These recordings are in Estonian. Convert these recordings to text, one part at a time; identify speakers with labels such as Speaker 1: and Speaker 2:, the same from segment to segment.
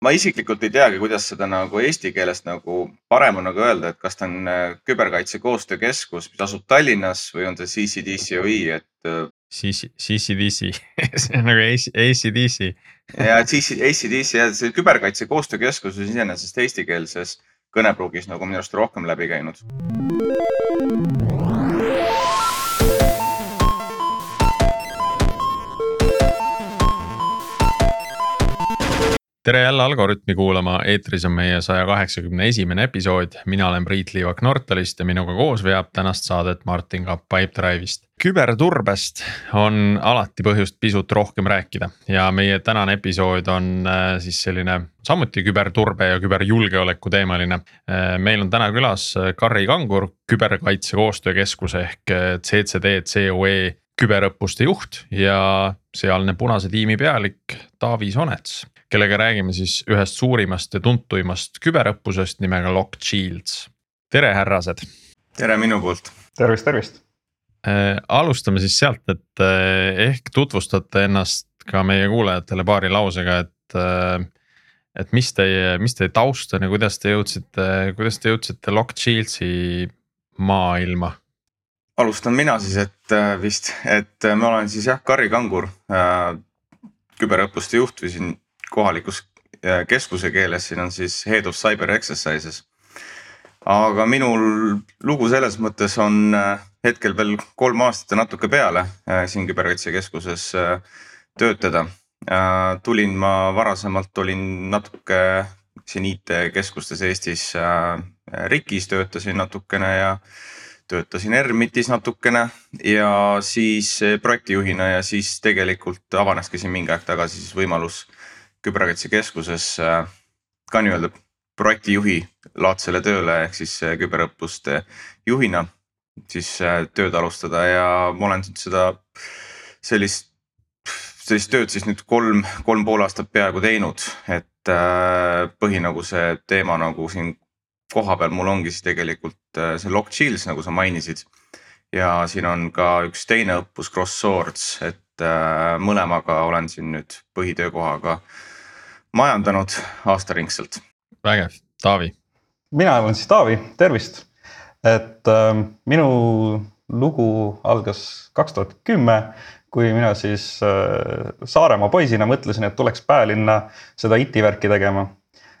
Speaker 1: ma isiklikult ei teagi, kuidas seda nagu eesti keeles nagu parem on nagu öelda, et kas ta on äh, küberkaitse koostöökeskus, mis asub Tallinnas või on ta CCDCOI, et.
Speaker 2: Äh, CCDC see on nagu ACDC.
Speaker 1: ja ACDC jah, see küberkaitse koostöökeskus on iseenesest eestikeelses kõnepruugis nagu minu arust rohkem läbi käinud.
Speaker 2: Tere jälle Algorütmi kuulama, eetris on meie saja kaheksakümne esimene episood, mina olen Priit Liivak Nortalist ja minuga koos veab tänast saadet Martin Kapp Pipedrive'ist. küberturbest on alati põhjust pisut rohkem rääkida ja meie tänane episood on äh, siis selline samuti küberturbe ja küberjulgeoleku teemaline. Äh, meil on täna külas äh, Karri Kangur, küberkaitse koostöökeskuse ehk CCD COE küberõppuste juht ja sealne punase tiimi pealik Taavi Sonets kellega räägime siis ühest suurimast ja tuntuimast küberõppusest nimega Lock Shields. tere, härrased.
Speaker 1: tere minu poolt.
Speaker 3: tervist, tervist
Speaker 2: äh,. alustame siis sealt, et äh, ehk tutvustate ennast ka meie kuulajatele paari lausega, et äh,. et mis teie, mis teie taust on ja kuidas te jõudsite, kuidas te jõudsite Lock Shieldsi maailma?
Speaker 1: alustan mina siis, et vist, et ma olen siis jah, Karri Kangur küberõppuste juht või siin kohalikus äh, keskuse keeles, siin on siis Head of Cyber Exercises. aga minul lugu selles mõttes on äh, hetkel veel kolm aastat ja natuke peale äh, siin küberkaitsekeskuses töötada. tulin ma varasemalt, olin natuke siin IT-keskustes Eestis RIK-is töötasin natukene ja töötasin ERMIT-is natukene ja siis projektijuhina ja siis tegelikult avaneski siin mingi aeg tagasi siis võimalus küberkaitsekeskuses äh, ka nii-öelda projektijuhi laadsele tööle ehk siis äh, küberõppuste juhina siis äh, tööd alustada ja ma olen seda sellist, sellist tööd siis nüüd kolm, kolm pool aastat peaaegu teinud, et põhi nagu see teema nagu siin kohapeal mul ongi siis tegelikult see Lock Shields, nagu sa mainisid. ja siin on ka üks teine õppus Cross Swords, et mõlemaga olen siin nüüd põhitöökohaga majandanud aastaringselt.
Speaker 2: vägev, Taavi.
Speaker 3: mina olen siis Taavi, tervist. et äh, minu lugu algas kaks tuhat kümme, kui mina siis äh, Saaremaa poisina mõtlesin, et tuleks Päälinna seda IT-värki tegema.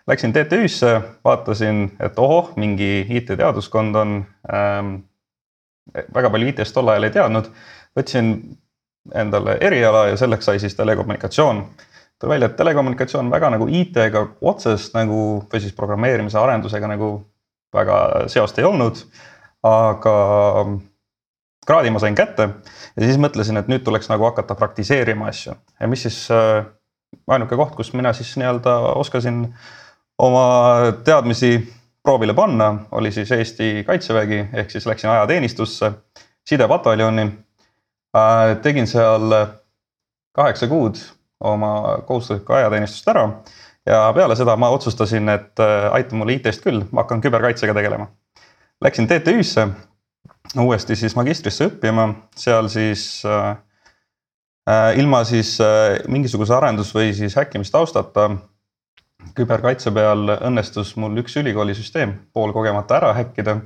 Speaker 3: Läksin TTÜ-sse, vaatasin, et ohoh, mingi IT-teaduskond on ähm,. väga palju IT-st tol ajal ei teadnud, võtsin endale eriala ja selleks sai siis telekommunikatsioon tuli välja, et telekommunikatsioon väga nagu IT-ga otsest nagu või siis programmeerimise arendusega nagu väga seost ei olnud. aga kraadi ma sain kätte ja siis mõtlesin, et nüüd tuleks nagu hakata praktiseerima asju ja mis siis äh, ainuke koht, kus mina siis nii-öelda oskasin oma teadmisi proovile panna, oli siis Eesti Kaitsevägi ehk siis läksin ajateenistusse sidepataljoni äh,. tegin seal kaheksa kuud oma kohustuslikku ajateenistust ära. ja peale seda ma otsustasin, et äh, aita mulle IT-st küll, ma hakkan küberkaitsega tegelema. Läksin TTÜ-sse uuesti siis magistrisse õppima, seal siis äh, äh, ilma siis äh, mingisuguse arendus- või siis häkkimistaustata küberkaitse peal õnnestus mul üks ülikoolisüsteem poolkogemata ära häkkida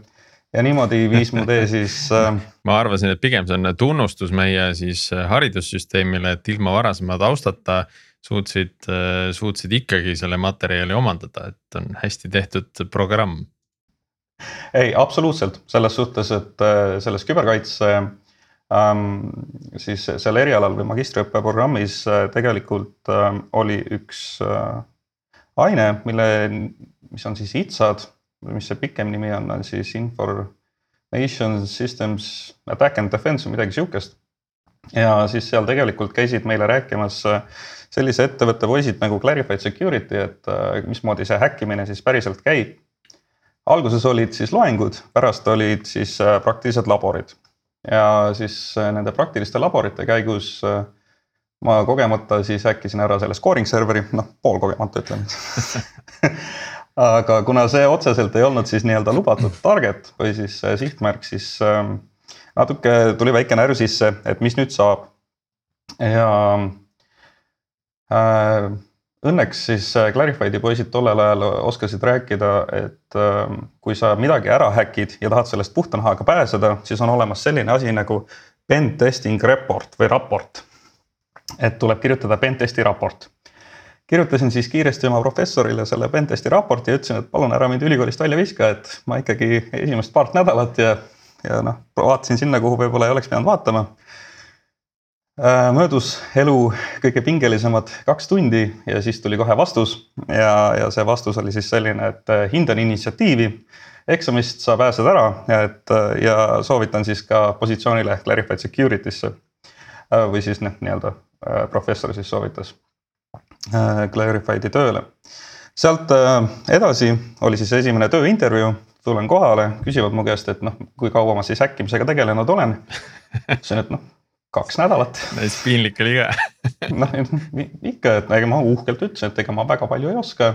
Speaker 3: ja niimoodi viis mu tee siis äh....
Speaker 2: ma arvasin, et pigem see on tunnustus meie siis äh, haridussüsteemile, et ilma varasema taustata suutsid, äh, suutsid ikkagi selle materjali omandada, et on hästi tehtud programm.
Speaker 3: ei, absoluutselt selles suhtes, et selles küberkaitse ähm, siis seal erialal või magistriõppe programmis tegelikult äh, oli üks äh, aine, mille, mis on siis ITSA-d mis see pikem nimi on, on siis Information Systems Attack and Defense või midagi sihukest. ja siis seal tegelikult käisid meile rääkimas äh, sellise ettevõtte poisid nagu Clarified Security, et äh, mismoodi see häkkimine siis päriselt käib. alguses olid siis loengud, pärast olid siis äh, praktilised laborid ja siis nende praktiliste laborite käigus ma kogemata siis häkkisin ära selle scoring serveri, noh poolkogemata ütleme aga kuna see otseselt ei olnud siis nii-öelda lubatud target või siis sihtmärk, siis ähm, natuke tuli väike närv sisse, et mis nüüd saab. ja äh, õnneks siis äh, Clarified'i poisid tollel ajal oskasid rääkida, et äh, kui sa midagi ära häkid ja tahad sellest puhta nahaga pääseda, siis on olemas selline asi nagu pen testing report või raport. et tuleb kirjutada pen testi raport. Kirjutasin siis kiiresti oma professorile selle pen testi raporti ja ütlesin, et palun ära mind ülikoolist välja viska, et ma ikkagi esimest paart nädalat ja, ja noh, vaatasin sinna, kuhu võib-olla ei oleks pidanud vaatama Äh, möödus elu kõige pingelisemad kaks tundi ja siis tuli kohe vastus ja, ja see vastus oli siis selline, et äh, hindan initsiatiivi. eksamist sa pääsed ära, et äh, ja soovitan siis ka positsioonile Clarified Security'sse. või siis noh, nii-öelda professor siis soovitas Clarified'i tööle. sealt edasi oli siis esimene tööintervjuu, tulen kohale, küsivad mu käest, et noh, kui kaua ma siis häkkimisega tegelenud olen. ütlesin, et noh kaks nädalat.
Speaker 2: täitsa piinlik oli ka
Speaker 3: noh ikka, et ega ma uhkelt ütlesin, et ega ma väga palju ei oska.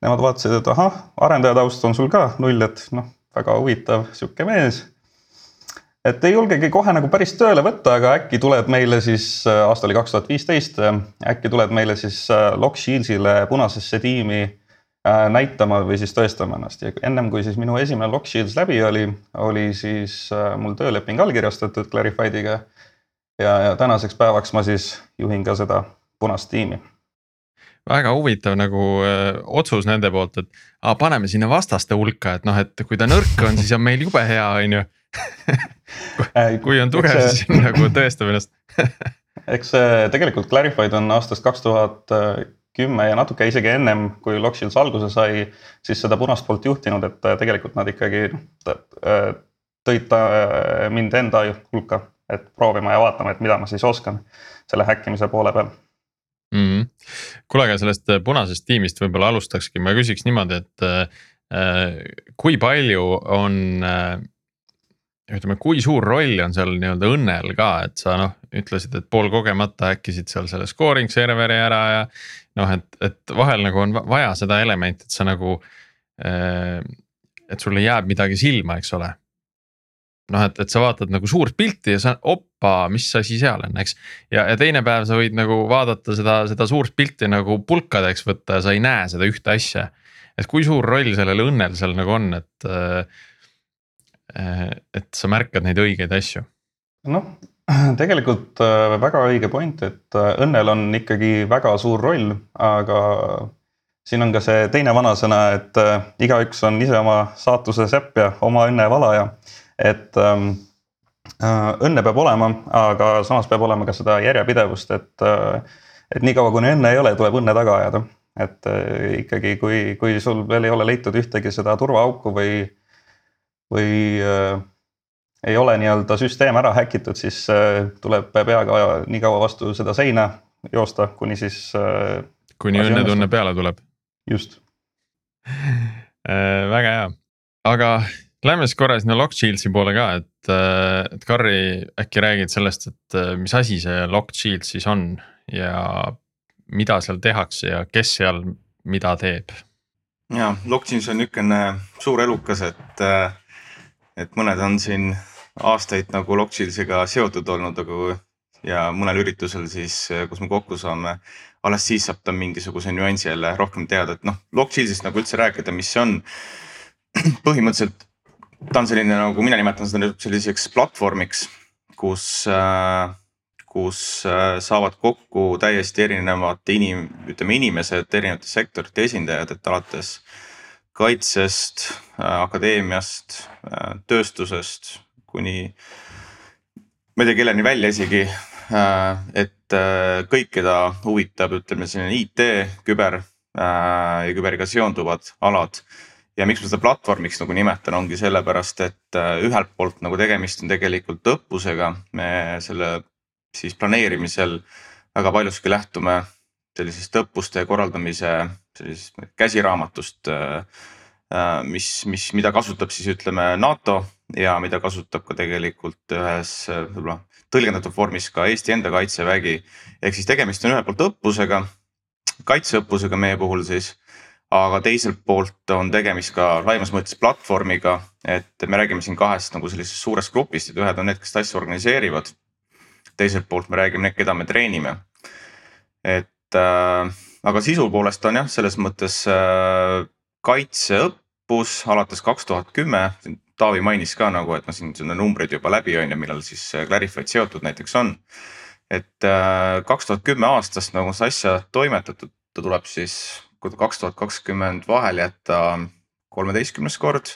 Speaker 3: Nemad vaatasid, et ahah, arendaja taust on sul ka null, et noh, väga huvitav sihuke mees. Et ei julgegi kohe nagu päris tööle võtta, aga äkki tuled meile siis, äh, aasta oli kaks tuhat viisteist, äkki tuled meile siis äh, Lockshieldile punasesse tiimi äh, näitama või siis tõestama ennast ja ennem kui siis minu esimene Lockshields läbi oli, oli siis mul tööleping allkirjastatud Clarifiediga ja, ja tänaseks päevaks ma siis juhin ka seda punast tiimi
Speaker 2: väga huvitav nagu öö, otsus nende poolt, et aa, paneme sinna vastaste hulka, et noh, et kui ta nõrk on, siis on meil jube hea, on ju. Kui on tugev, siis nagu tõestab ennast.
Speaker 3: Eks tegelikult Clarified on aastast kaks tuhat kümme ja natuke isegi ennem, kui Lockshields alguse sai, siis seda punast poolt juhtinud, et tegelikult nad ikkagi tõid ta mind enda hulka et proovima ja vaatama, et mida ma siis oskan selle häkkimise poole peal.
Speaker 2: Mm -hmm.. kuule, aga sellest äh, punasest tiimist võib-olla alustakski, ma küsiks niimoodi, et äh, kui palju on äh, ütleme, kui suur roll on seal nii-öelda õnnel ka, et sa noh, ütlesid, et poolkogemata äkkisid seal selle scoring serveri ära ja noh, et, et vahel nagu on vaja seda elementi, et sa nagu äh,. et sulle jääb midagi silma, eks ole noh, et, et sa vaatad nagu suurt pilti ja sa, opa, mis asi seal on, eks. ja, ja teine päev sa võid nagu vaadata seda, seda suurt pilti nagu pulkadeks võtta ja sa ei näe seda ühte asja. et kui suur roll sellel õnnel seal nagu on, et, äh, et sa märkad neid õigeid asju?
Speaker 3: noh, tegelikult äh, väga õige point, et äh, õnnel on ikkagi väga suur roll, aga siin on ka see teine vanasõna, et igaüks on ise oma saatuse sepp ja oma õnne valaja et ähm, äh, õnne peab olema, aga samas peab olema ka seda järjepidevust, et äh,, et niikaua kuni õnne ei ole, tuleb õnne taga ajada. et äh, ikkagi, kui, kui sul veel ei ole leitud ühtegi seda turvaauku või, või äh, ei ole nii-öelda süsteem ära häkitud, siis äh, tuleb peaga nii kaua vastu seda seina joosta, kuni siis äh,.
Speaker 2: kuni õnnetunne peale tuleb.
Speaker 3: just
Speaker 2: äh, väga hea, aga Lähme siis korra sinna Lockshieldsi poole ka, et, äh, et Karri äkki räägid sellest, et äh, mis asi see Lockshield siis on ja mida seal tehakse ja kes seal mida teeb?
Speaker 1: ja Lockshields on niisugune suur elukas, et, äh, et mõned on siin aastaid nagu Lockshieldsiga seotud olnud, aga ja mõnel üritusel siis, kus me kokku saame, alles siis saab ta mingisuguse nüansi jälle rohkem teada, et noh, Lockshieldist nagu üldse rääkida, mis see on. põhimõtteliselt ta on selline nagu mina nimetan seda selliseks platvormiks, kus, äh, kus äh, saavad kokku täiesti erinevate inim-, ütleme inimesed, erinevate sektorite esindajad, et alates kaitsest, äh, akadeemiast, tööstusest kuni ma ei tea, kelleni välja isegi. et kõik, keda huvitab, ütleme selline IT, küber ja küberiga seonduvad alad ja miks ma seda platvormiks nagu nimetan, ongi sellepärast, et äh, ühelt poolt nagu tegemist on tegelikult õppusega, me selle siis planeerimisel väga paljuski lähtume sellisest õppuste korraldamise sellisest käsiraamatust, äh, äh, mis, mis, mida kasutab siis ütleme NATO ja mida kasutab ka tegelikult ühes võib-olla tõlgendatud vormis ka Eesti enda kaitsevägi. ehk siis tegemist on ühelt poolt õppusega, kaitseõppusega meie puhul siis aga teiselt poolt on tegemist ka laiemas mõttes platvormiga, et me räägime siin kahest nagu sellisest suurest grupist, et ühed on need, kes asju organiseerivad. teiselt poolt me räägime need, keda me treenime. et äh, aga sisu poolest on jah, selles mõttes äh, kaitseõppus alates kaks tuhat kümme. Taavi mainis ka nagu, et noh, siin on numbrid juba läbi on ju, millal siis Clarified seotud näiteks on. et kaks tuhat kümme aastast nagu seda asja toimetatud, ta tuleb siis kaks tuhat kakskümmend vahele jätta kolmeteistkümnes kord.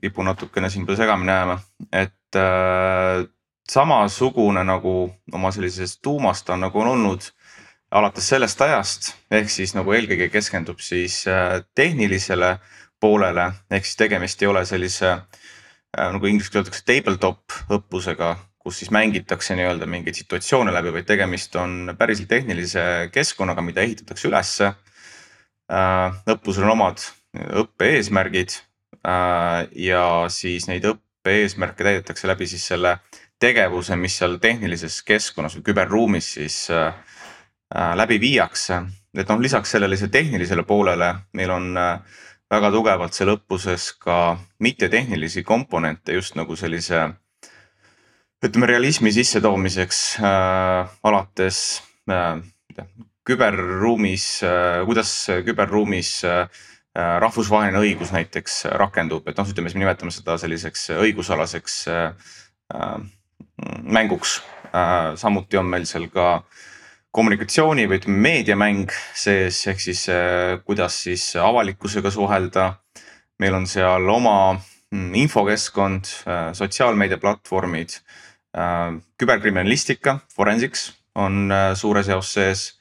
Speaker 1: kipun natukene siin segamini ajama, et äh, samasugune nagu oma sellisest tuumast on nagu on olnud alates sellest ajast, ehk siis nagu eelkõige keskendub siis äh, tehnilisele poolele, ehk siis tegemist ei ole sellise äh, nagu inglise keeles öeldakse tabletop õppusega, kus siis mängitakse nii-öelda mingeid situatsioone läbi, vaid tegemist on päriselt tehnilise keskkonnaga, mida ehitatakse ülesse. Äh, õppusel on omad õppe eesmärgid ja siis neid õppe eesmärke täidetakse läbi siis selle tegevuse, mis seal tehnilises keskkonnas või küberruumis siis äh, läbi viiakse. et noh, lisaks sellele tehnilisele poolele meil on äh, väga tugevalt seal õppuses ka mittetehnilisi komponente just nagu sellise ütleme realismi sissetoomiseks äh, alates äh, küberruumis äh,, kuidas küberruumis äh, rahvusvaheline õigus näiteks rakendub, et noh, ütleme siis me nimetame seda selliseks õigusalaseks äh, mänguks. Äh, samuti on meil seal ka kommunikatsiooni või ütleme meediamäng sees, ehk siis äh, kuidas siis avalikkusega suhelda. meil on seal oma mm, infokeskkond, äh, sotsiaalmeediaplatvormid, küberkriminalistika, forensics on suures jaos sees.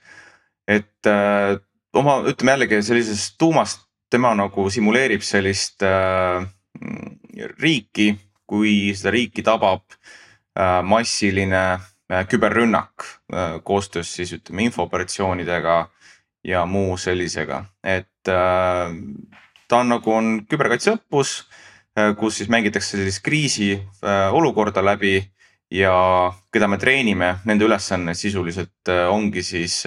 Speaker 1: et oma, ütleme jällegi sellisest tuumast tema nagu simuleerib sellist riiki, kui seda riiki tabab Äh, massiline äh, küberrünnak äh, koostöös siis ütleme infooperatsioonidega ja muu sellisega, et ta on nagu on küberkaitseõppus, kus siis mängitakse sellist kriisiolukorda läbi ja keda me treenime, nende ülesanne sisuliselt ongi siis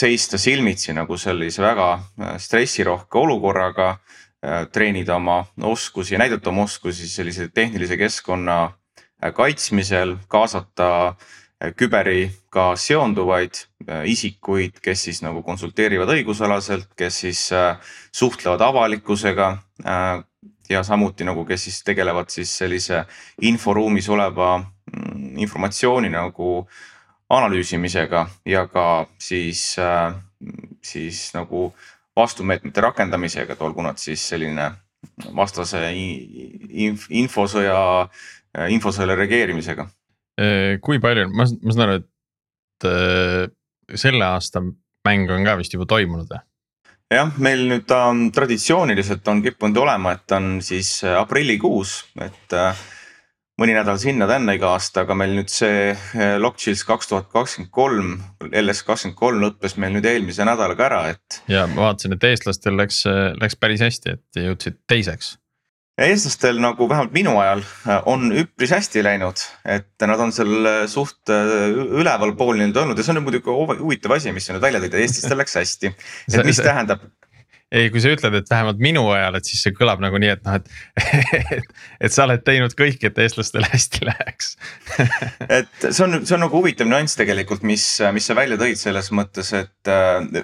Speaker 1: seista silmitsi nagu sellise väga stressirohke olukorraga, treenida oma oskusi ja näidata oma oskusi sellise tehnilise keskkonna Äh, kaitsmisel kaasata äh, küberiga seonduvaid äh, isikuid, kes siis nagu konsulteerivad õigusalaselt, kes siis suhtlevad avalikkusega. ja samuti nagu, kes siis tegelevad siis sellise inforuumis oleva mm, informatsiooni nagu analüüsimisega ja ka siis, siis nagu vastumeetmete rakendamisega, et olgu nad siis selline vastase inf infosõja Äh, infosõjale reageerimisega.
Speaker 2: Äh, kui palju, ma, ma saan aru, et äh, selle aasta mäng on ka vist juba toimunud või?
Speaker 1: jah, meil nüüd ta on traditsiooniliselt on kippunud olema, et on siis aprillikuus, et mõni nädal sinna-tänna iga aasta, aga meil nüüd see Lockchills kaks tuhat kakskümmend kolm, LS kakskümmend kolm lõppes meil nüüd eelmise nädalaga ära, et.
Speaker 2: ja ma vaatasin, et eestlastel läks, läks päris hästi, et jõudsid teiseks
Speaker 1: eestlastel nagu vähemalt minu ajal äh, on üpris hästi läinud, et nad on seal äh, suht äh, ülevalpool nii-öelda olnud ja see on muidugi huvitav asi, mis sa nüüd välja tõid, et eestlastel läks hästi. et mis tähendab?
Speaker 2: ei, kui sa ütled, et vähemalt minu ajal, et siis see kõlab nagu nii, et noh, et, et, et sa oled teinud kõik, et eestlastel hästi läheks
Speaker 1: et see on, see on nagu huvitav nüanss tegelikult, mis, mis sa välja tõid selles mõttes, et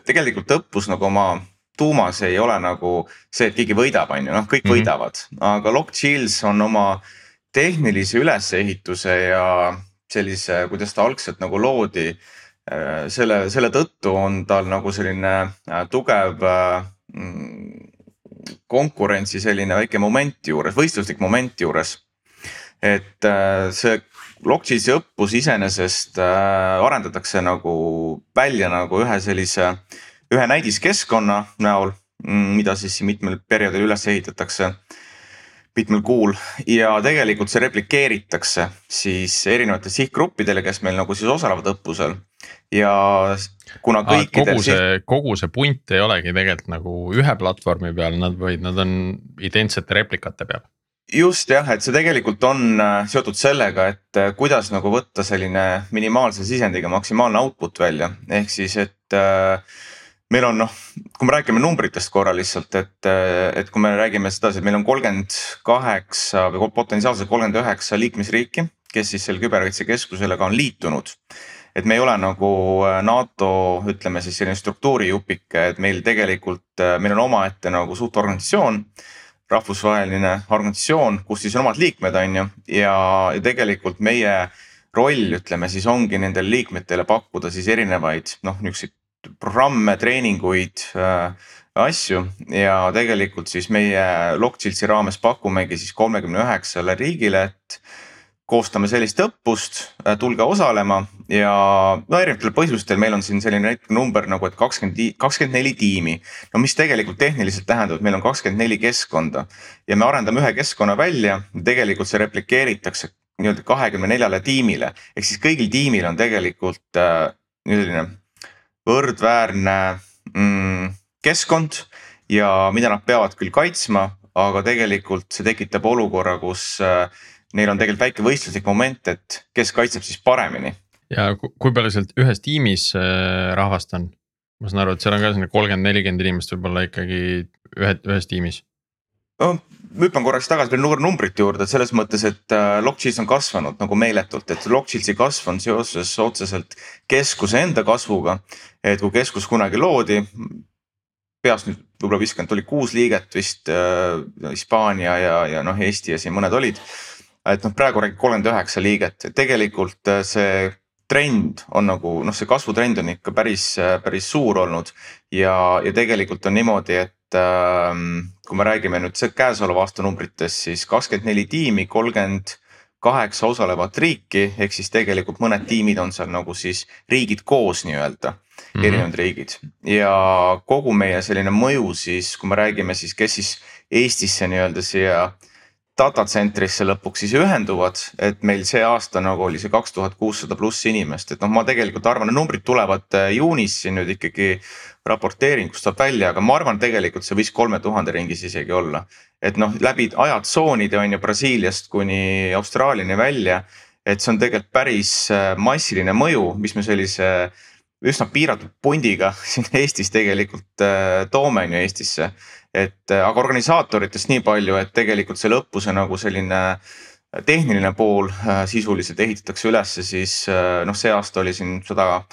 Speaker 1: tegelikult õppus nagu oma tuumas ei ole nagu see, et keegi võidab, on ju, noh, kõik mm -hmm. võidavad, aga Lockchills on oma tehnilise ülesehituse ja sellise, kuidas ta algselt nagu loodi. Äh, selle, selle tõttu on tal nagu selline äh, tugev äh, konkurentsi selline väike moment juures, võistluslik moment juures. et see Lockchillsi õppus iseenesest arendatakse nagu välja nagu ühe sellise ühe näidiskeskkonna näol, mm, mida siis mitmel perioodil üles ehitatakse mitmel kuul. Ja tegelikult see replikeeritakse siis erinevatele sihtgruppidele, kes meil nagu siis osalevad õppusel. Ja kuna kõikidel.
Speaker 2: kogu see, kogu see punt ei olegi tegelikult nagu ühe platvormi peal, nad vaid nad on identsete replikate peal.
Speaker 1: Just jah, et see tegelikult on äh, seotud sellega, et äh, kuidas nagu võtta selline minimaalse sisendiga maksimaalne output välja, ehk siis, et äh, meil on noh, kui me räägime numbritest korra lihtsalt, et, et kui me räägime sedasi, et meil on kolmkümmend kaheksa või potentsiaalselt kolmkümmend üheksa liikmesriiki, kes siis selle küberkaitsekeskusele ka on liitunud. et me ei ole nagu NATO, ütleme siis selline struktuurijupike, et meil tegelikult, meil on omaette nagu suht organisatsioon rahvusvaheline organisatsioon, kus siis on omad liikmed, on ju, ja, ja tegelikult meie roll, ütleme siis ongi nendele liikmetele pakkuda siis erinevaid noh, niisuguseid programme, treeninguid äh,, asju ja tegelikult siis meie Lockchiltsi raames pakumegi siis kolmekümne üheksale riigile, et koostame sellist õppust, äh, tulge osalema ja no erinevatel põhjustel meil on siin selline number nagu, et kakskümmend, kakskümmend neli tiimi. no mis tegelikult tehniliselt tähendab, et meil on kakskümmend neli keskkonda ja me arendame ühe keskkonna välja, tegelikult see replikeeritakse nii-öelda kahekümne neljale tiimile. ehk siis kõigil tiimil on tegelikult äh, selline võrdväärne mm, keskkond ja mida nad peavad küll kaitsma, aga tegelikult see tekitab olukorra, kus äh, neil on tegelikult väike võistluslik moment, et kes kaitseb siis paremini.
Speaker 2: ja kui palju sealt ühes tiimis äh, rahvast on? ma saan aru, et seal on ka selline kolmkümmend, nelikümmend inimest võib-olla ikkagi ühe, ühes tiimis.
Speaker 1: no ma hüppan korraks tagasi veel numbrite juurde, et selles mõttes, et äh, Lockchills on kasvanud nagu meeletult, et Lockchillsi kasv on seoses otseselt keskuse enda kasvuga. et kui keskus kunagi loodi, peast nüüd võib-olla viskan, tuli kuus liiget vist äh, Hispaania ja, ja noh, Eesti ja siin mõned olid. Et noh, praegu räägib kolmkümmend üheksa liiget, et tegelikult äh, see trend on nagu noh, see kasvutrend on ikka päris, päris suur olnud. Ja, ja tegelikult on niimoodi, et kui me räägime nüüd käesoleva aasta numbritest, siis kakskümmend neli tiimi, kolmkümmend kaheksa osalevat riiki, ehk siis tegelikult mõned tiimid on seal nagu siis riigid koos nii-öelda mm, -hmm. erinevad riigid ja kogu meie selline mõju siis, kui me räägime siis, kes siis Eestisse nii-öelda siia äh, datacentrisse lõpuks siis ühenduvad, et meil see aasta nagu oli see kaks tuhat kuussada pluss inimest, et noh, ma tegelikult arvan, et numbrid tulevad äh, juunis siin nüüd ikkagi raporteeringust saab välja, aga ma arvan, tegelikult see võis kolme tuhande ringis isegi olla. et noh, läbi ajatsoonide on ju Brasiiliast kuni Austraaliani välja, et see on tegelikult päris äh, massiline mõju, mis me sellise üsna piiratud pundiga siin Eestis tegelikult äh, toome on ju Eestisse et äh, aga organisaatoritest nii palju, et tegelikult selle õppuse nagu selline tehniline pool äh, sisuliselt ehitatakse ülesse, siis äh, noh, see aasta oli siin sada,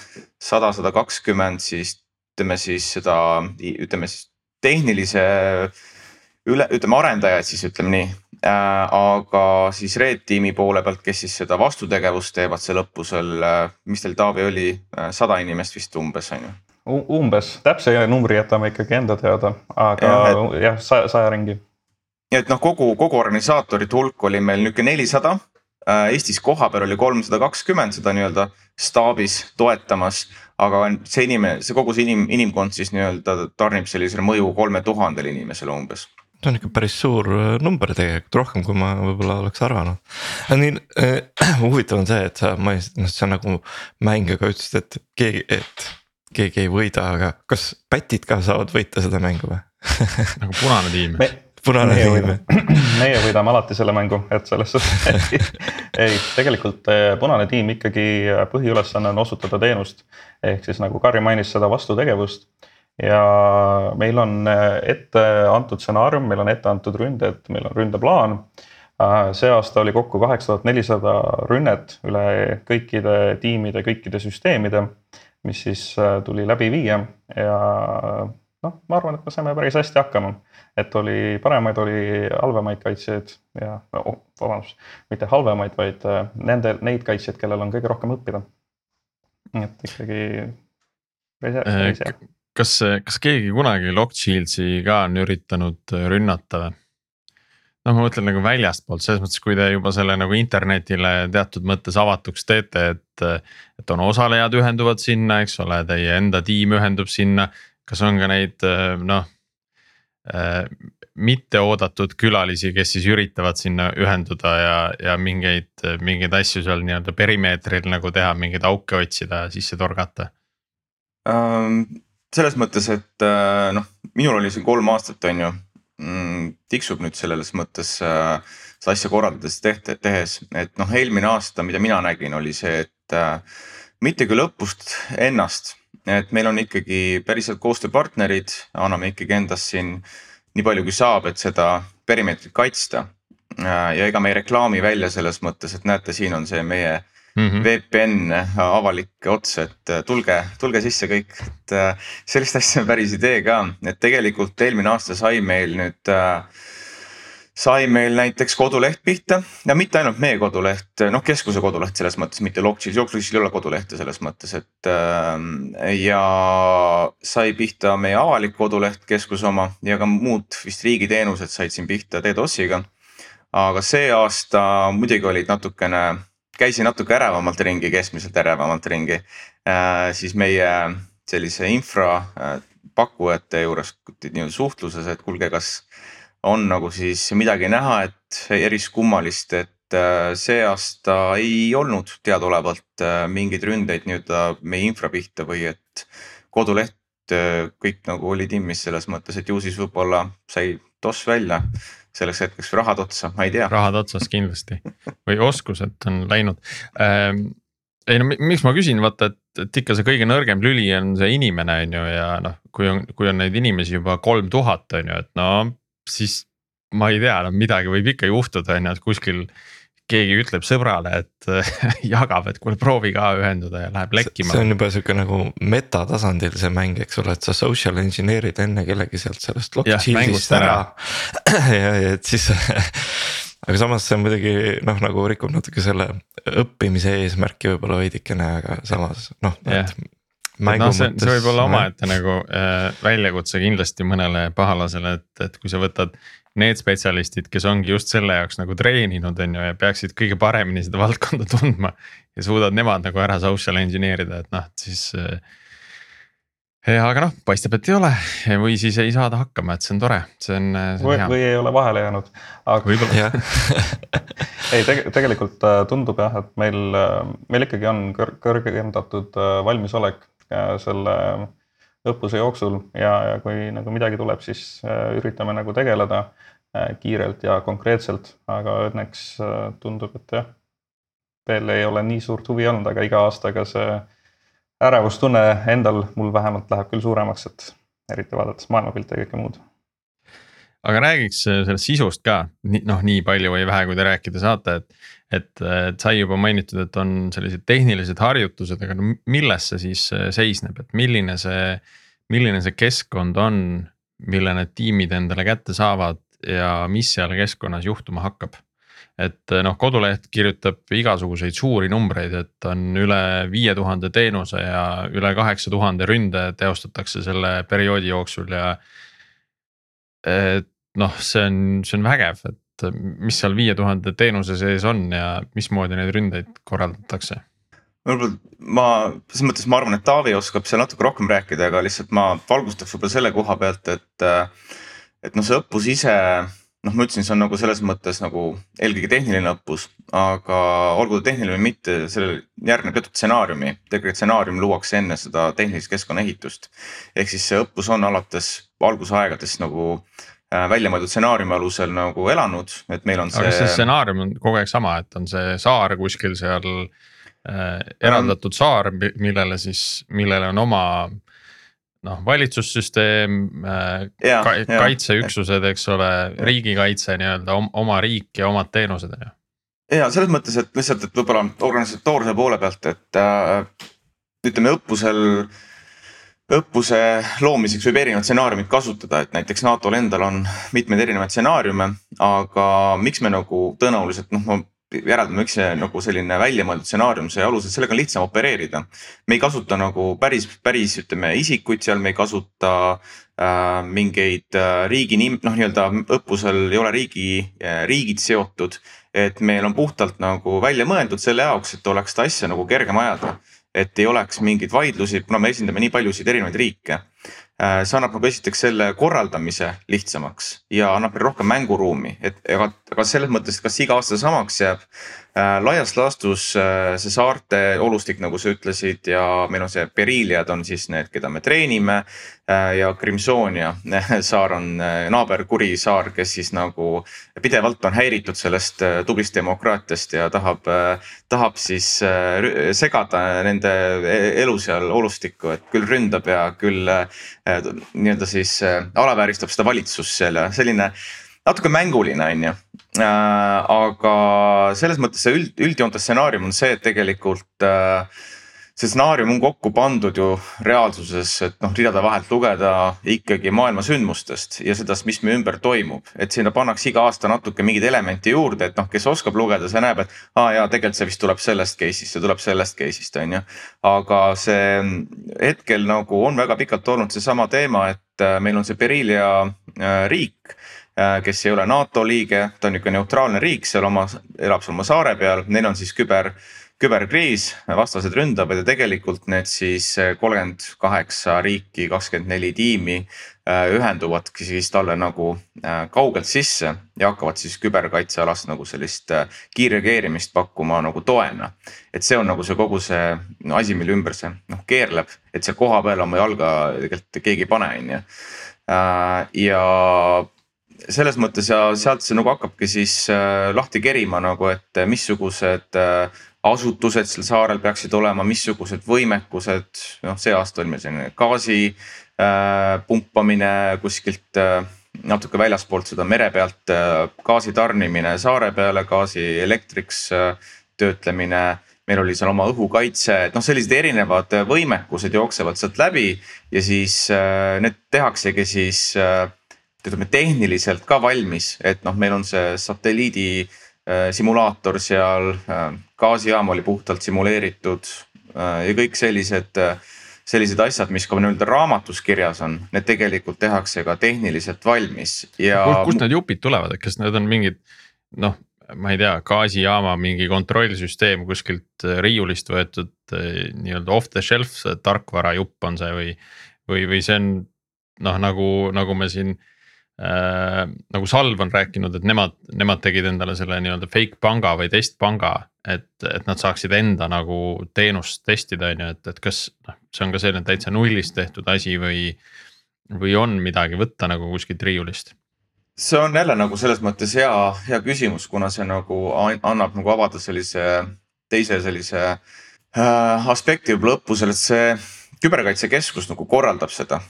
Speaker 1: sada, sada kakskümmend, siis ütleme siis seda, ütleme siis tehnilise üle, ütleme arendajaid siis ütleme nii äh,. Aga siis Red tiimi poole pealt, kes siis seda vastutegevust teevad seal õppusel äh,, mis teil Taavi oli, sada inimest vist umbes on ju
Speaker 3: umbes, täpse numbri jätame ikkagi enda teada, aga ja, et, jah, saja, saja ringi.
Speaker 1: et noh, kogu, kogu organisaatorite hulk oli meil nihuke nelisada. Äh, Eestis kohapeal oli kolmsada kakskümmend seda nii-öelda staabis toetamas, aga see inimene, see kogu see inim, inimkond siis nii-öelda tarnib sellisele mõju kolme tuhandele inimesele umbes
Speaker 4: see on ikka päris suur äh, number tegelikult, rohkem kui ma võib-olla oleks arvanud. nii äh, huvitav on see, et sa mainisid, noh, see on nagu mäng, aga ütlesid, et keegi, et keegi ei võida, aga kas pätid ka saavad võita seda mängu või
Speaker 2: nagu punane tiim
Speaker 3: Me, punane meie tiim võidame, meie võidame alati selle mängu, et selles suhtes ei, tegelikult eh, punane tiim ikkagi eh, põhiülesanne on osutada teenust. ehk siis nagu Karri mainis seda vastutegevust ja meil on eh, ette antud stsenaarium, meil on ette antud ründed, meil on ründeplaan see aasta oli kokku kaheksa tuhat nelisada rünnet üle kõikide tiimide, kõikide süsteemide mis siis äh, tuli läbi viia ja noh, ma arvan, et me saime päris hästi hakkama. et oli paremaid, oli halvemaid kaitsjaid ja oh, vabandust, mitte halvemaid, vaid äh, nende, neid kaitsjaid, kellel on kõige rohkem õppida. et ikkagi päris hea, päris hea.
Speaker 2: Kas, kas keegi kunagi Lockshieldsi ka on üritanud rünnata või? noh, ma mõtlen nagu väljastpoolt selles mõttes, kui te juba selle nagu internetile teatud mõttes avatuks teete, et. et on osalejad ühenduvad sinna, eks ole, teie enda tiim ühendub sinna, kas on ka neid noh äh,. mitte oodatud külalisi, kes siis üritavad sinna ühenduda ja, ja mingeid, mingeid asju seal nii-öelda perimeetril nagu teha, mingeid auke otsida, sisse torgata
Speaker 1: um,? Selles mõttes, et noh, minul oli siin kolm aastat, on ju mm, tiksub nüüd selles mõttes äh, seda asja korraldades tehte, tehes, et noh, eelmine aasta, mida mina nägin, oli see, et äh, mitte küll õppust ennast, et meil on ikkagi päriselt koostööpartnerid, anname ikkagi endast siin nii palju, kui saab, et seda perimeetrit kaitsta äh,. ja ega me ei reklaami välja selles mõttes, et näete, siin on see meie
Speaker 2: Mhm.
Speaker 1: VPN avalik ots, et äh, tulge, tulge sisse kõik, et äh, sellist asja on päris idee ka, et tegelikult eelmine aasta sai meil nüüd äh, sai meil näiteks koduleht pihta ja mitte ainult meie koduleht, noh keskuse koduleht selles mõttes, mitte Logis, Logis ei ole kodulehte selles mõttes, et äh, ja sai pihta meie avalik koduleht, keskuse oma ja ka muud vist riigiteenused said siin pihta DDoS-iga. aga see aasta muidugi olid natukene käisin natuke ärevamalt ringi, keskmiselt ärevamalt ringi. Äh,, siis meie sellise infra äh, pakkujate juures nii-öelda suhtluses, et kuulge, kas on nagu siis midagi näha, et eriskummalist, et äh, see aasta ei olnud teadaolevalt äh, mingeid ründeid nii-öelda meie infra pihta või et koduleht äh, kõik nagu oli timmis selles mõttes, et ju siis võib-olla sai toss välja selleks hetkeks rahad otsa, ma ei tea.
Speaker 2: rahad otsas kindlasti või oskused on läinud ähm, ei no miks ma küsin, vaata, et, et ikka see kõige nõrgem lüli on see inimene, on ju, ja noh, kui on, kui on neid inimesi juba kolm tuhat, on ju, et no siis ma ei tea, no midagi võib ikka juhtuda, on ju, et kuskil keegi ütleb sõbrale, et jagab, et kuule proovi ka ühenduda ja läheb lekkima.
Speaker 4: see on juba sihuke nagu metatasandil see mäng, eks ole, et sa social engineer'id enne kellegi sealt sellest blockchain'ist ära. ja, ja et siis aga samas see on muidugi noh, nagu rikub natuke selle õppimise eesmärki võib-olla veidikene, aga samas noh
Speaker 2: yeah no see, see võib olla omaette nagu äh, väljakutse kindlasti mõnele pahalasele, et, et kui sa võtad need spetsialistid, kes ongi just selle jaoks nagu treeninud, on ju, ja peaksid kõige paremini seda valdkonda tundma. ja suudad nemad nagu ära social engineer ida, et noh, siis äh,. aga noh, paistab, et ei ole või siis ei saada hakkama, et see on tore, see on, see
Speaker 3: on või, või ei ole vahele jäänud, aga.
Speaker 2: võib-olla
Speaker 3: ei teg, tegelikult äh, tundub jah, et meil, äh, meil ikkagi on kõr kõrgendatud äh, valmisolek selle õppuse jooksul ja, ja kui nagu midagi tuleb, siis äh, üritame nagu tegeleda äh, kiirelt ja konkreetselt, aga õnneks äh, tundub, et jah, veel ei ole nii suurt huvi olnud, aga iga aastaga see ärevustunne endal mul vähemalt läheb küll suuremaks, et eriti vaadates maailmapilti ja kõike muud.
Speaker 2: Aga räägiks sellest sisust ka, noh, nii palju või vähe, kui te rääkida saate, et et, et sai juba mainitud, et on sellised tehnilised harjutused, aga no milles see siis äh, seisneb, et milline see, milline see keskkond on, mille need tiimid endale kätte saavad ja mis seal keskkonnas juhtuma hakkab? et noh, koduleht kirjutab igasuguseid suuri numbreid, et on üle viie tuhande teenuse ja üle kaheksa tuhande ründe teostatakse selle perioodi jooksul ja. et noh, see on, see on vägev, et et mis seal viie tuhande teenuse sees on ja mismoodi neid ründeid korraldatakse?
Speaker 1: võib-olla ma, selles mõttes ma arvan, et Taavi oskab seal natuke rohkem rääkida, aga lihtsalt ma valgustaks võib-olla selle koha pealt, et. et noh, see õppus ise, noh, ma ütlesin, see on nagu selles mõttes nagu eelkõige tehniline õppus, aga olgu ta tehniline või mitte, sellele järgneb teatud stsenaariumi. tegelikult stsenaarium luuakse enne seda tehnilist keskkonna ehitust. ehk siis see õppus on alates algusaegadest nagu välja mõeldud stsenaariumi alusel nagu elanud, et meil on see.
Speaker 2: aga kas see stsenaarium on kogu aeg sama, et on see saar kuskil seal äh, eraldatud saar, millele siis, millele on oma noh, valitsussüsteem äh,, ka, kaitseüksused, eks ole, riigikaitse nii-öelda oma riik ja omad teenused on ju.
Speaker 1: ja selles mõttes, et lihtsalt, et võib-olla organisatoorse poole pealt, et äh, ütleme õppusel äh, õppuse loomiseks võib erinevaid stsenaariumeid kasutada, et näiteks NATO-l endal on mitmeid erinevaid stsenaariume, aga miks me nagu tõenäoliselt noh, ma järeldan, miks see nagu selline väljamõeldud stsenaarium sai aluseks, sellega on lihtsam opereerida. me ei kasuta nagu päris, päris ütleme isikuid seal, me ei kasuta äh, mingeid äh, riigi nim-, noh, nii-öelda õppusel ei ole riigi äh,, riigid seotud. et meil on puhtalt nagu välja mõeldud selle jaoks, et oleks seda asja nagu kergem ajada et ei oleks mingeid vaidlusi, kuna me esindame nii paljusid erinevaid riike. Äh, see annab nagu esiteks selle korraldamise lihtsamaks ja annab rohkem mänguruumi, et ega, aga selles mõttes, kas iga aasta samaks jääb laias laastus äh, see saarte olustik, nagu sa ütlesid ja meil on see Beriliad on siis need, keda me treenime. Äh, ja Crimsonia saar on naaberkuri saar, kes siis nagu pidevalt on häiritud sellest tublist demokraatiast ja tahab, tahab siis segada nende e-, elu seal olustikku, et küll ründab ja küll nii-öelda siis alavääristab seda valitsust seal ja selline natuke mänguline, on ju. aga selles mõttes see üld, üldjoontes stsenaarium on see, et tegelikult äh, see stsenaarium on kokku pandud ju reaalsuses, et noh, ridade vahelt lugeda ikkagi maailma sündmustest ja sellest, mis meie ümber toimub. et sinna pannakse iga aasta natuke mingeid elemente juurde, et noh, kes oskab lugeda, see näeb, et aa ah, jaa, tegelikult see vist tuleb sellest case'ist, see tuleb sellest case'ist, on ju. aga see hetkel nagu on väga pikalt olnud seesama teema, et äh, meil on see Berilia äh, riik äh, kes ei ole NATO liige, ta on nihuke neutraalne riik seal oma, elab seal oma saare peal, neil on siis küber küberkriis, vastased ründavad ja tegelikult need siis eh, kolmkümmend kaheksa riiki, kakskümmend neli tiimi eh, ühenduvadki siis talle nagu kaugelt sisse ja hakkavad siis küberkaitsealast nagu sellist kiirreageerimist pakkuma nagu toena. et see on nagu see kogu see no, asi, mille ümber see noh keerleb, et seal kohapeal oma jalga tegelikult keegi ei pane, on ju. ja selles mõttes ja sealt see nagu hakkabki siis lahti kerima nagu, et missugused asutused sel saarel peaksid olema, missugused võimekused, noh, see aasta oli meil selline gaasi äh, pumpamine kuskilt äh, natuke väljaspoolt seda mere pealt äh,, gaasi tarnimine saare peale, gaasi elektriks äh, töötlemine. meil oli seal oma õhukaitse, et noh, sellised erinevad võimekused jooksevad sealt läbi ja siis äh, need tehaksegi siis äh, ütleme tehniliselt ka valmis, et noh, meil on see satelliidi äh, simulaator seal, äh, gaasijaam oli puhtalt simuleeritud äh, ja kõik sellised, sellised asjad, mis ka nii-öelda raamatus kirjas on, need tegelikult tehakse ka tehniliselt valmis ja.
Speaker 2: kust need jupid tulevad, et kas need on mingid noh, ma ei tea, gaasijaama mingi kontrollsüsteem kuskilt riiulist võetud nii-öelda off the shelf tarkvarajupp on see või, või, või see on noh, nagu, nagu me siin äh, nagu Salv on rääkinud, et nemad, nemad tegid endale selle nii-öelda fake panga või testpanga. et, et nad saaksid enda nagu teenust testida, on ju, et, et kas noh, see on ka selline täitsa nullist tehtud asi või. või on midagi võtta nagu kuskilt riiulist?
Speaker 1: see on jälle nagu selles mõttes hea, hea küsimus, kuna see nagu annab nagu avada sellise teise sellise äh, aspekti võib-olla õppusel, et see küberkaitsekeskus nagu korraldab seda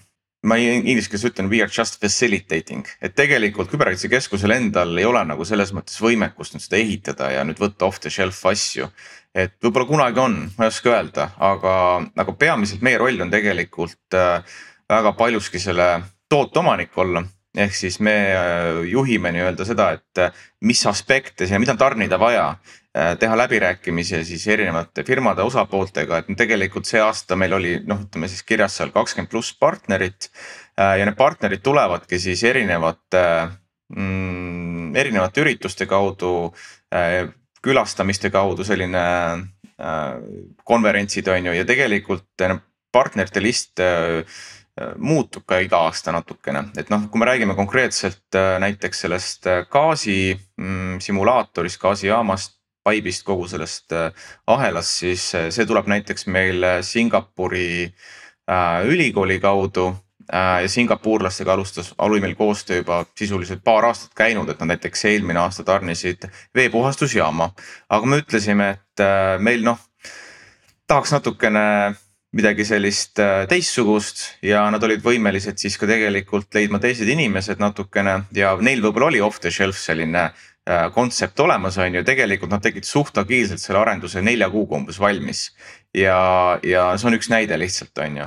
Speaker 1: ma inglise keeles ütlen we are just facilitating, et tegelikult küberkaitsekeskusel endal ei ole nagu selles mõttes võimekust nüüd seda ehitada ja nüüd võtta off the shelf asju. et võib-olla kunagi on, ma ei oska öelda, aga, aga peamiselt meie roll on tegelikult äh, väga paljuski selle toote omanik olla. Ehk siis me äh, juhime nii-öelda seda, et äh, mis aspekte ja mida tarnida vaja teha läbirääkimisi siis erinevate firmade osapooltega, et tegelikult see aasta meil oli noh, ütleme siis kirjas seal kakskümmend pluss partnerit. Äh, ja need partnerid tulevadki siis erinevate mm,, erinevate ürituste kaudu, äh, külastamiste kaudu, selline konverentsid on ju ja tegelikult partnerite list muutub ka iga aasta natukene, et noh, kui me räägime konkreetselt näiteks sellest gaasi mm, simulaatorist, gaasijaamast Pipe'ist, kogu sellest äh, ahelast, siis äh, see tuleb näiteks meil äh, Singapuri ülikooli kaudu. ja singapurlastega alustas, oli meil koostöö juba sisuliselt paar aastat käinud, et nad näiteks eelmine aasta tarnisid veepuhastusjaama. aga me ütlesime, et meil noh, tahaks natukene midagi sellist teistsugust ja nad olid võimelised siis ka tegelikult leidma teised inimesed natukene ja neil võib-olla oli off the shelf selline kontsept olemas, on ju, tegelikult nad tegid suht agiilselt selle arenduse nelja kuuga umbes valmis. ja, ja see on üks näide lihtsalt, on ju.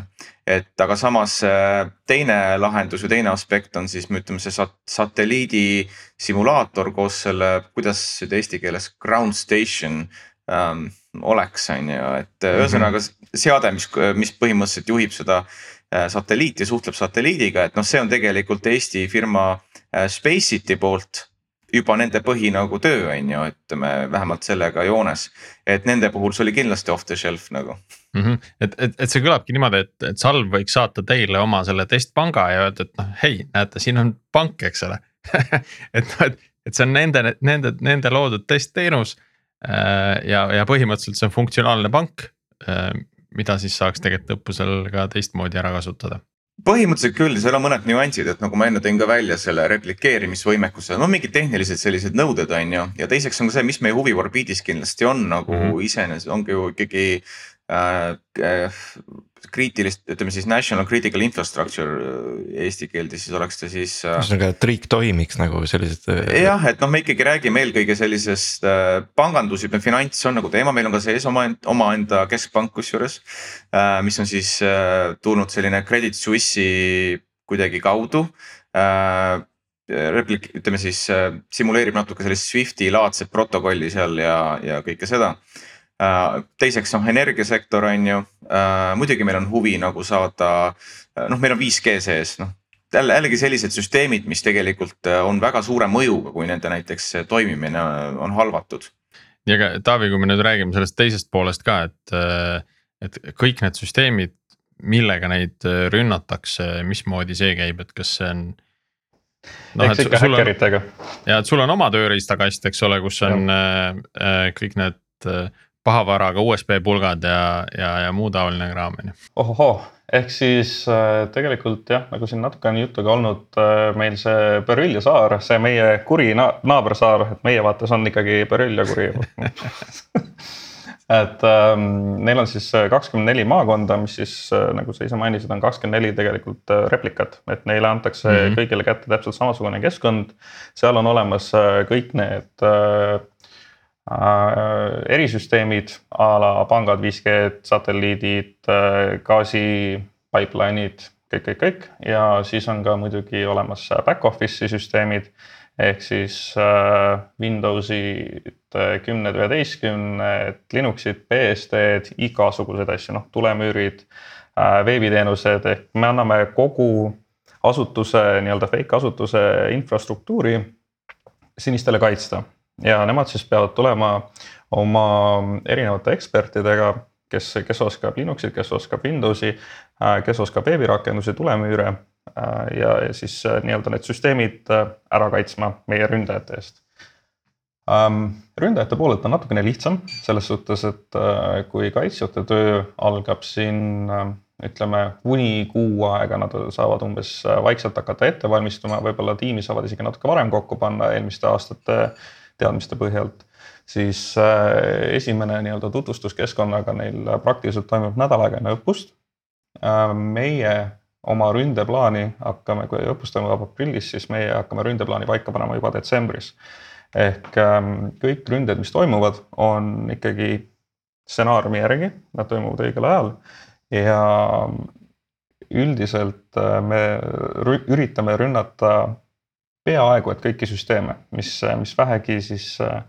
Speaker 1: et aga samas äh, teine lahendus või teine aspekt on siis, me ütleme, see sat satelliidi simulaator koos selle, kuidas seda eesti keeles ground station ähm, oleks, on ju, et mm -hmm. ühesõnaga seade, mis, mis põhimõtteliselt juhib seda satelliiti, suhtleb satelliidiga, et noh, see on tegelikult Eesti firma Spaceit poolt juba nende põhi nagu töö on ju, ütleme vähemalt sellega joones. et nende puhul see oli kindlasti off the shelf nagu
Speaker 2: mm. -hmm. et, et, et see kõlabki niimoodi, et, et Salv võiks saata teile oma selle testpanga ja öelda, et noh, hei, näete, siin on pank, eks ole et noh, et, et see on nende, nende, nende loodud testteenus. Äh, ja, ja põhimõtteliselt see on funktsionaalne pank, äh, mida siis saaks tegelikult õppusel ka teistmoodi ära kasutada
Speaker 1: põhimõtteliselt küll, seal on mõned nüansid, et nagu ma enne tõin ka välja selle replikeerimisvõimekuse, no mingid tehnilised sellised nõuded on ju. ja teiseks on ka see, mis meie huvi Orbiidis kindlasti on nagu mm -hmm. iseenesest ongi ju ikkagi äh, kriitilist, ütleme siis national critical infrastructure äh, eesti keelde, siis oleks ta siis äh,.
Speaker 4: ühesõnaga, et riik toimiks nagu sellised.
Speaker 1: jah, et noh, me ikkagi räägime eelkõige sellisest äh, pangandus ja finants on nagu teema, meil on ka sees oma, omaenda keskpank kusjuures äh,. mis on siis äh, tulnud selline Credit Suisse'i kuidagi kaudu äh, replik-, ütleme siis äh, simuleerib natuke sellist Swifti laadset protokolli seal ja, ja kõike seda äh,. Teiseks noh, energiasektor on ju äh,, muidugi meil on huvi nagu saada, äh, noh, meil on 5G sees, noh jälle jällegi sellised süsteemid, mis tegelikult äh, on väga suure mõjuga, kui nende näiteks toimimine on halvatud.
Speaker 2: ja aga Taavi, kui me nüüd räägime sellest teisest poolest ka, et, et kõik need süsteemid, millega neid rünnatakse, mismoodi see käib, et kas see on
Speaker 3: no,. eks ikka häkkeritega.
Speaker 2: ja et sul on oma tööriistakast, eks ole, kus on äh, äh, kõik need äh, pahavaraga USB pulgad ja, ja, ja muu taoline kraam on ju.
Speaker 3: ohohoo, ehk siis äh, tegelikult jah, nagu siin natuke on juttu ka olnud äh,, meil see Beryllia saar, see meie kuri na naabersaar, et meie vaates on ikkagi Beryllia kuri et ähm, neil on siis äh, kakskümmend neli maakonda, mis siis nagu sa ise mainisid, on kakskümmend neli tegelikult replikat, et neile antakse mm -hmm. kõigile kätte täpselt samasugune keskkond. seal on olemas kõik need äh, erisüsteemid a la pangad, 5G, satelliidid äh,, gaasi pipeline'id, kõik, kõik, kõik. Ja siis on ka muidugi olemas back office'i süsteemid. Ehk siis äh, Windowsid äh, kümned, üheteistkümned, Linuxid, BSD-d, igasuguseid asju, noh tulemüürid äh,, veebiteenused. Ehk me anname kogu asutuse nii-öelda fake asutuse infrastruktuuri sinistele kaitsta ja nemad siis peavad tulema oma erinevate ekspertidega, kes, kes oskab Linuxit, kes oskab Windowsi, äh, kes oskab veebirakendusi, tulemüüre Äh, ja, ja siis äh, nii-öelda need süsteemid ära kaitsma meie ründajate eest. Ähm, ründajate poolelt on natukene lihtsam selles suhtes, et kui kaitsjate töö algab siin ütleme kuni kuu aega, nad saavad umbes vaikselt hakata ette valmistuma, võib-olla tiimi saavad isegi natuke varem kokku panna eelmiste aastate teadmiste põhjalt siis esimene nii-öelda tutvustuskeskkonnaga neil praktiliselt toimub nädal aega enne õppust. meie oma ründeplaani hakkame, kui õppus toimub aprillis, siis meie hakkame ründeplaani paika panema juba detsembris. ehk ähm, kõik ründed, mis toimuvad, on ikkagi stsenaariumi järgi, nad toimuvad õigel ajal ja üldiselt äh, me üritame rünnata peaaegu et kõiki süsteeme, mis, mis vähegi siis äh,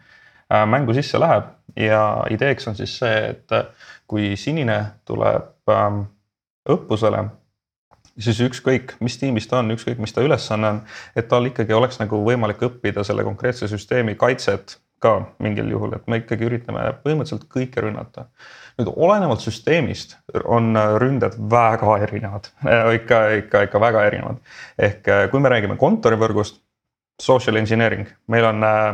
Speaker 3: mängu sisse läheb ja ideeks on siis see, et kui sinine tuleb ähm, õppusele siis ükskõik, mis tiimis ta on, ükskõik, mis ta ülesanne on, et tal ikkagi oleks nagu võimalik õppida selle konkreetse süsteemi kaitset ka mingil juhul, et me ikkagi üritame põhimõtteliselt kõike rünnata. nüüd olenevalt süsteemist on ründed väga erinevad, ikka, ikka, ikka väga erinevad. ehk äh, kui me räägime kontorivõrgust, social engineering, meil on äh,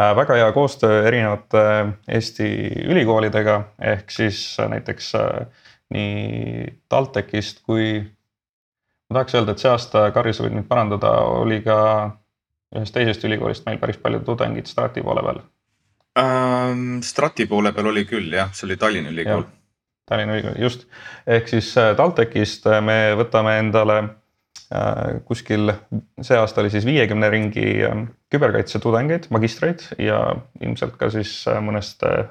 Speaker 3: äh, väga hea koostöö erinevate Eesti ülikoolidega, ehk siis näiteks nii TalTechist kui ma tahaks öelda, et see aasta, Karri, sa võid mind parandada, oli ka ühest teisest ülikoolist meil päris palju tudengeid Strati poole peal
Speaker 1: ähm,. Strati poole peal oli küll jah, see oli Tallinna Ülikool.
Speaker 3: Tallinna Ülikool, just. ehk siis äh, TalTechist äh, me võtame endale äh, kuskil, see aasta oli siis viiekümne ringi äh, küberkaitse tudengeid, magistreid ja ilmselt ka siis äh, mõnest äh,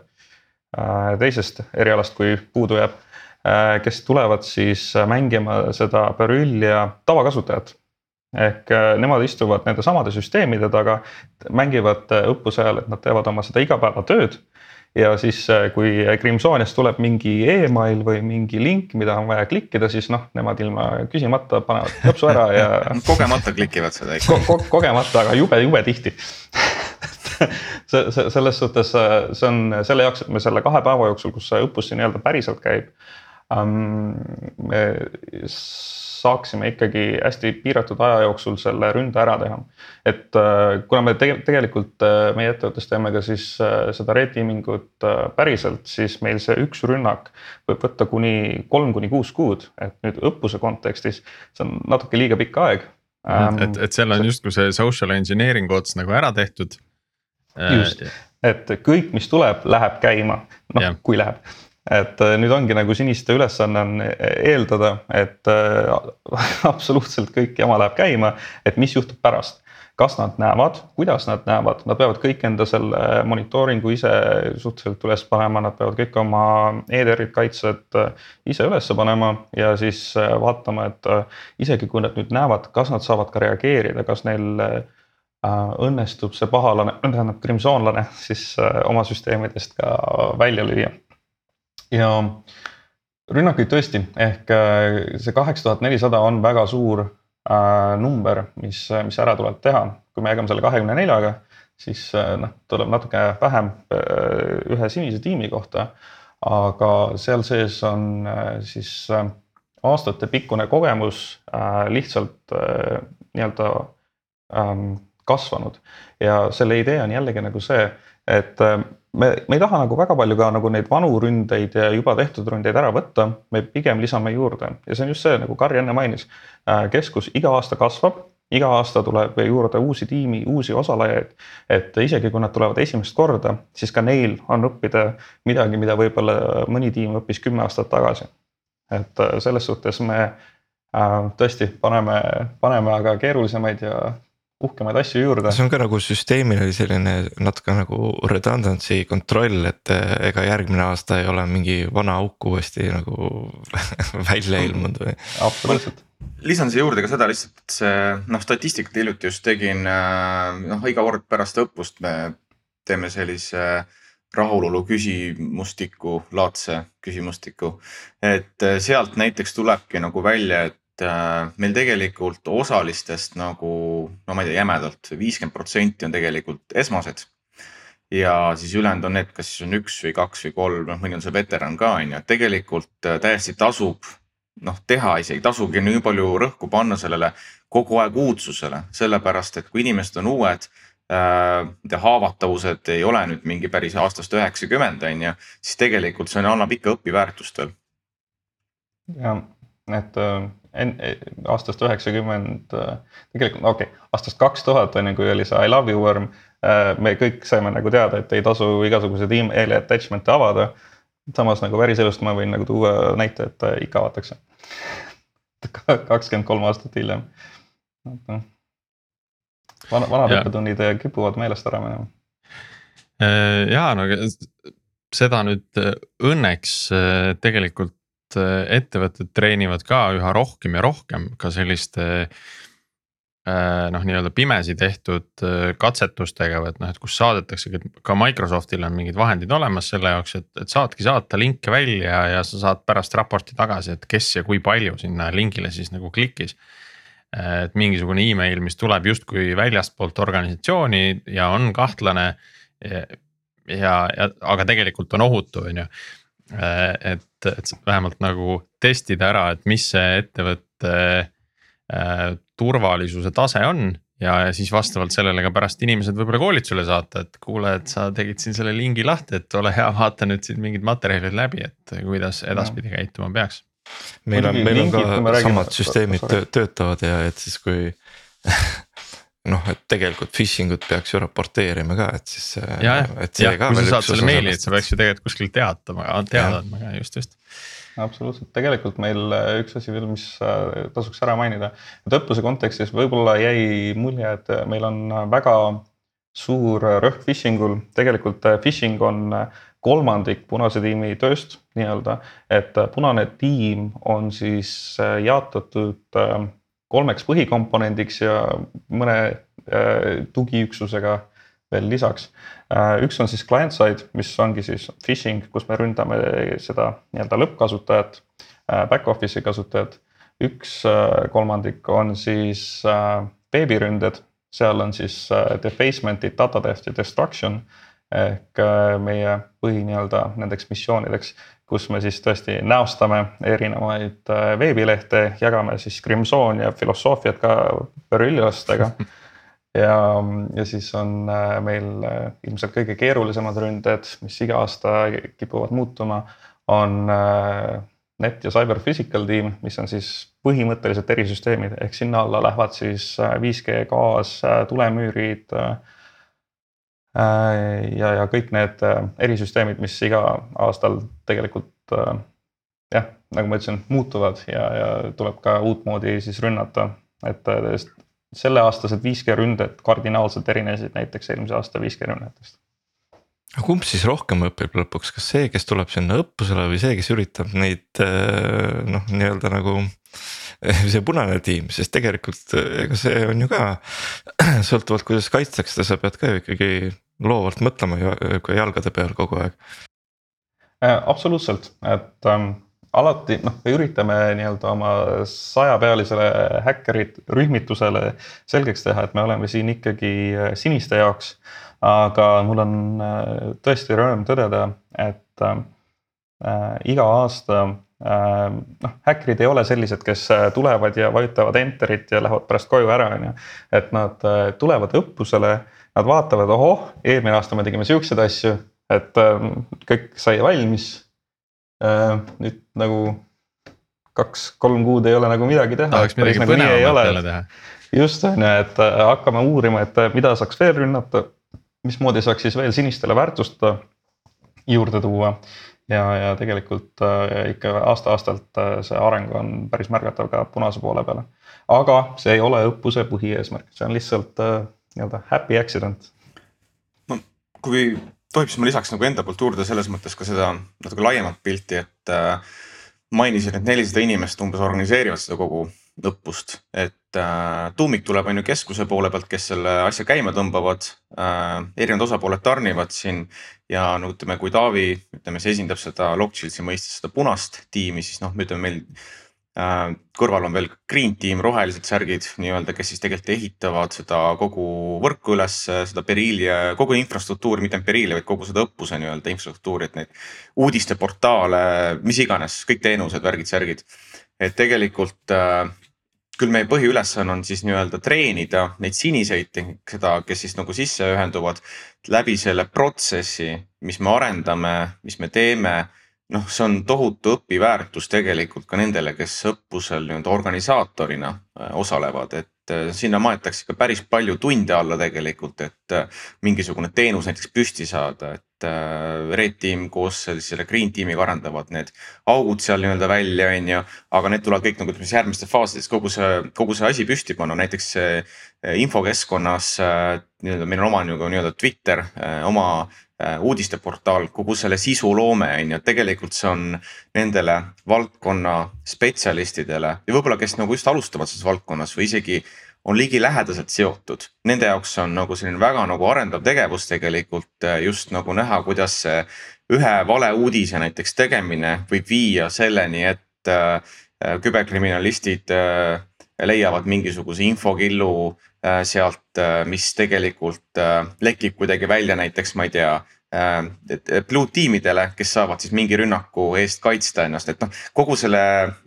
Speaker 3: teisest erialast, kui puudu jääb Äh, kes tulevad siis äh, mängima seda Beryllia tavakasutajat. ehk äh, nemad istuvad nende samade süsteemide taga, mängivad õppuse ajal, et nad teevad oma seda igapäevatööd ja siis, kui Crimsoniast tuleb mingi email või mingi link, mida on vaja klikkida, siis noh, nemad ilma küsimata panevad klõpsu ära ja
Speaker 1: kogemata klikivad seda ikka
Speaker 3: ko. Ko kogemata, aga jube, jube tihti see, selles suhtes, see on selle jaoks, et me selle kahe päeva jooksul, kus see õppus nii-öelda päriselt käib me saaksime ikkagi hästi piiratud aja jooksul selle ründe ära teha. et äh, kuna me tege tegelikult äh, meie ettevõttes teeme ka siis äh, seda red teaming ut päriselt, siis meil see üks rünnak võib võtta kuni kolm kuni kuus kuud, et nüüd õppuse kontekstis see on natuke liiga pikk aeg.
Speaker 2: et, et seal on justkui see social engineering ots nagu ära tehtud.
Speaker 3: just, et kõik, mis tuleb, läheb käima, noh kui läheb et äh, nüüd ongi nagu siniste ülesanne on eeldada, et absoluutselt kõik jama läheb käima, et mis juhtub pärast kas nad näevad, kuidas nad näevad, nad peavad kõik enda selle monitooringu ise suhteliselt üles panema, nad peavad kõik oma EDR-id, kaitsed äh, ise üles panema ja siis äh, vaatama, et äh, isegi kui nad nüüd näevad, kas nad saavad ka reageerida, kas neil õnnestub see pahalane, tähendab krimsoonlane siis oma süsteemidest ka välja lüüa. Ja rünnakuid tõesti, ehk see kaheksa tuhat nelisada on väga suur Äh, number, mis, mis ära tuleb teha. kui me jagame selle kahekümne neljaga, siis äh, noh, tuleb natuke vähem äh, ühe sinise tiimi kohta. aga seal sees on siis aastatepikkune kogemus lihtsalt nii-öelda ähm, kasvanud ja selle idee on jällegi nagu see, et me, me ei taha nagu väga palju ka nagu neid vanu ründeid ja juba tehtud ründeid ära võtta, me pigem lisame juurde ja see on just see, nagu Kari enne mainis. Äh, keskus iga aasta kasvab, iga aasta tuleb juurde uusi tiimi, uusi osalejaid. et isegi kui nad tulevad esimest korda, siis ka neil on õppida midagi, mida võib-olla mõni tiim õppis kümme aastat tagasi. et äh, selles suhtes me äh, tõesti paneme, paneme aga keerulisemaid ja uhkemaid asju juurde.
Speaker 4: see on ka nagu süsteemil oli selline natuke nagu redundancy kontroll, et eh, ega järgmine aasta ei ole mingi vana auk uuesti nagu välja ilmunud või.
Speaker 3: absoluutselt
Speaker 1: lisan siia juurde ka seda lihtsalt, et see noh, statistikat hiljuti just tegin, äh, noh iga kord pärast õppust me teeme sellise rahulolu küsimustiku, laadse küsimustiku. et äh, sealt näiteks tulebki nagu välja, et et äh, meil tegelikult osalistest nagu no ma ei tea, jämedalt viiskümmend protsenti on tegelikult esmased. ja siis ülejäänud on need, kas siis on üks või kaks või kolm, noh mõni on see veteran ka on ju, et tegelikult äh, täiesti tasub noh, teha isegi tasugi nii palju rõhku panna sellele kogu aeg uudsusele, sellepärast et kui inimesed on uued äh,. haavatavused ei ole nüüd mingi päris aastast üheksakümmend on ju, siis tegelikult see annab ikka õpiväärtust veel.
Speaker 3: jah, et aastast üheksakümmend, äh, tegelikult okei okay,, aastast kaks tuhat on ju, kui oli see I love you worm. Äh, me kõik saime nagu teada, et ei tasu igasuguseid emaili attachment'e avada. samas nagu päriselust ma võin nagu tuua näite, et ikka avatakse. kakskümmend kolm aastat hiljem. Noh. vana, vanad õppetunnid kipuvad meelest ära minema.
Speaker 2: ja no seda nüüd õnneks tegelikult ettevõtted treenivad ka üha rohkem ja rohkem ka selliste äh, noh, nii-öelda pimesi tehtud äh, katsetustega või et noh, et kus saadetaksegi, ka Microsoftil on mingid vahendid olemas selle jaoks, et, et saadki saata linke välja ja sa saad pärast raporti tagasi, et kes ja kui palju sinna lingile siis nagu klikkis. et mingisugune email, mis tuleb justkui väljastpoolt organisatsiooni ja on kahtlane. ja, ja, aga tegelikult on ohutu, on ju et, et vähemalt nagu testida ära, et mis see ettevõtte äh, turvalisuse tase on. ja, ja siis vastavalt sellele ka pärast inimesed võib-olla koolitusele saata, et kuule, et sa tegid siin selle lingi lahti, et ole hea, vaata nüüd siin mingid materjalid läbi, et kuidas edaspidi käituma peaks.
Speaker 4: meil on, meil on ka samad süsteemid töötavad ja et siis kui noh, et tegelikult phishing ut peaks ju raporteerima ka, et siis.
Speaker 2: ja, jah, ja kui sa saad selle meili, et sa peaks ju tegelikult kuskil teatama, teada andma ka just, just.
Speaker 3: absoluutselt, tegelikult meil äh, üks asi veel, mis äh, tasuks ära mainida, et õppuse kontekstis võib-olla jäi mulje, et äh, meil on väga suur rõhk phishing ul, tegelikult phishing on kolmandik punase tiimi tööst nii-öelda, et punane tiim on siis jaotatud kolmeks põhikomponendiks ja mõne äh, tugiüksusega veel lisaks. Äh, üks on siis client-side, mis ongi siis phishing, kus me ründame seda nii-öelda lõppkasutajat, äh, back-office'i kasutajat. üks kolmandik on siis veebiründed, seal on siis defacement'id, data theft ja destruction ehk meie põhi nii-öelda nendeks missioonideks kus me siis tõesti näostame erinevaid äh, veebilehte, jagame siis Crimson ja filosoofiat ka berüllastega. ja, ja siis on äh, meil äh, ilmselt kõige keerulisemad ründed, mis iga aasta kipuvad muutuma, on Net ja Cyber Physical tiim, mis on siis põhimõtteliselt erisüsteemid, ehk sinna alla lähevad siis 5G gaas, tulemüürid ja, ja kõik need erisüsteemid, mis iga aastal tegelikult jah, nagu ma ütlesin, muutuvad ja, ja tuleb ka uutmoodi siis rünnata, et selleaastased 5G ründed kardinaalselt erinesid näiteks eelmise aasta 5G rünnetest.
Speaker 4: Aga kumb siis rohkem õpib lõpuks, kas see, kes tuleb sinna õppusele või see, kes üritab neid noh, nii-öelda nagu see punane tiim, sest tegelikult ega see on ju ka sõltuvalt, kuidas kaitstakse, sa pead ka ju ikkagi loovalt mõtlema jalgade peal kogu aeg.
Speaker 3: absoluutselt, et ähm, alati noh, me üritame nii-öelda oma sajapealisele häkkerid rühmitusele selgeks teha, et me oleme siin ikkagi äh, siniste jaoks. aga mul on äh, tõesti rõõm tõdeda, et äh, iga aasta äh, noh, häkkerid ei ole sellised, kes tulevad ja vajutavad enter'it ja lähevad pärast koju ära, on ju. et nad äh, tulevad õppusele, nad vaatavad, ohoh, eelmine aasta me tegime siukseid asju, et äh, kõik sai valmis Äh, nüüd nagu kaks-kolm kuud ei ole nagu midagi teha.
Speaker 2: tahaks midagi nagu põnevamat jälle teha.
Speaker 3: just on ju, et äh, hakkame uurima, et äh, mida saaks veel rünnata, mismoodi saaks siis veel sinistele väärtust juurde tuua. Ja, ja tegelikult ikka aasta-aastalt see areng on päris märgatav ka punase poole peale. aga see ei ole õppuse põhieesmärk, see on lihtsalt nii-öelda happy accident.
Speaker 1: no kui tohib, siis ma lisaks nagu enda poolt juurde selles mõttes ka seda natuke laiemat pilti, et äh, mainisin, et nelisada inimest umbes organiseerivad seda kogu õppust, et äh, tuumik tuleb on ju keskuse poole pealt, kes selle asja käima tõmbavad äh,. erinevad osapooled tarnivad siin ja no ütleme, kui Taavi, ütleme, see esindab seda Lockchillsi mõistes seda punast tiimi, siis noh, ütleme meil Äh, kõrval on veel green team, rohelised särgid nii-öelda, kes siis tegelikult ehitavad seda kogu võrku üles, seda Beriili, kogu infrastruktuuri, mitte ainult Beriili, vaid kogu seda õppuse nii-öelda infrastruktuuri, et neid uudisteportaale, mis iganes, kõik teenused, värgid, särgid. et tegelikult äh, küll meie põhiülesanne on siis nii-öelda treenida neid siniseid, seda, kes siis nagu sisse ühenduvad läbi selle protsessi, mis me arendame, mis me teeme. Noh, see on tohutu õpiväärtus tegelikult ka nendele, kes õppusel nii-öelda organisaatorina äh, osalevad, et äh, sinna maetakse ikka päris palju tunde alla tegelikult, et äh, mingisugune teenus näiteks püsti saada, et Red Team koos selle Green Teamiga arendavad need augud seal nii-öelda välja, on ju. aga need tulevad kõik nagu ütleme siis järgmistes faasides kogu see, kogu see asi püsti panna, näiteks infokeskkonnas nii-öelda meil on oma nagu nii-öelda Twitter, oma Äh, uudisteportaal, kogu selle sisu loome on ju, et tegelikult see on nendele valdkonna spetsialistidele ja võib-olla, kes nagu just alustavad selles valdkonnas või isegi on ligilähedaselt seotud. Nende jaoks on nagu selline väga nagu arendav tegevus tegelikult äh, just nagu näha, kuidas see ühe valeuudise näiteks tegemine võib viia selleni, et äh, küberkriminalistid leiavad mingisuguse infokillu Äh, sealt, äh, mis tegelikult äh, lekib kuidagi välja näiteks, ma ei tea blue tiimidele, kes saavad siis mingi rünnaku eest kaitsta ennast, et noh, kogu selle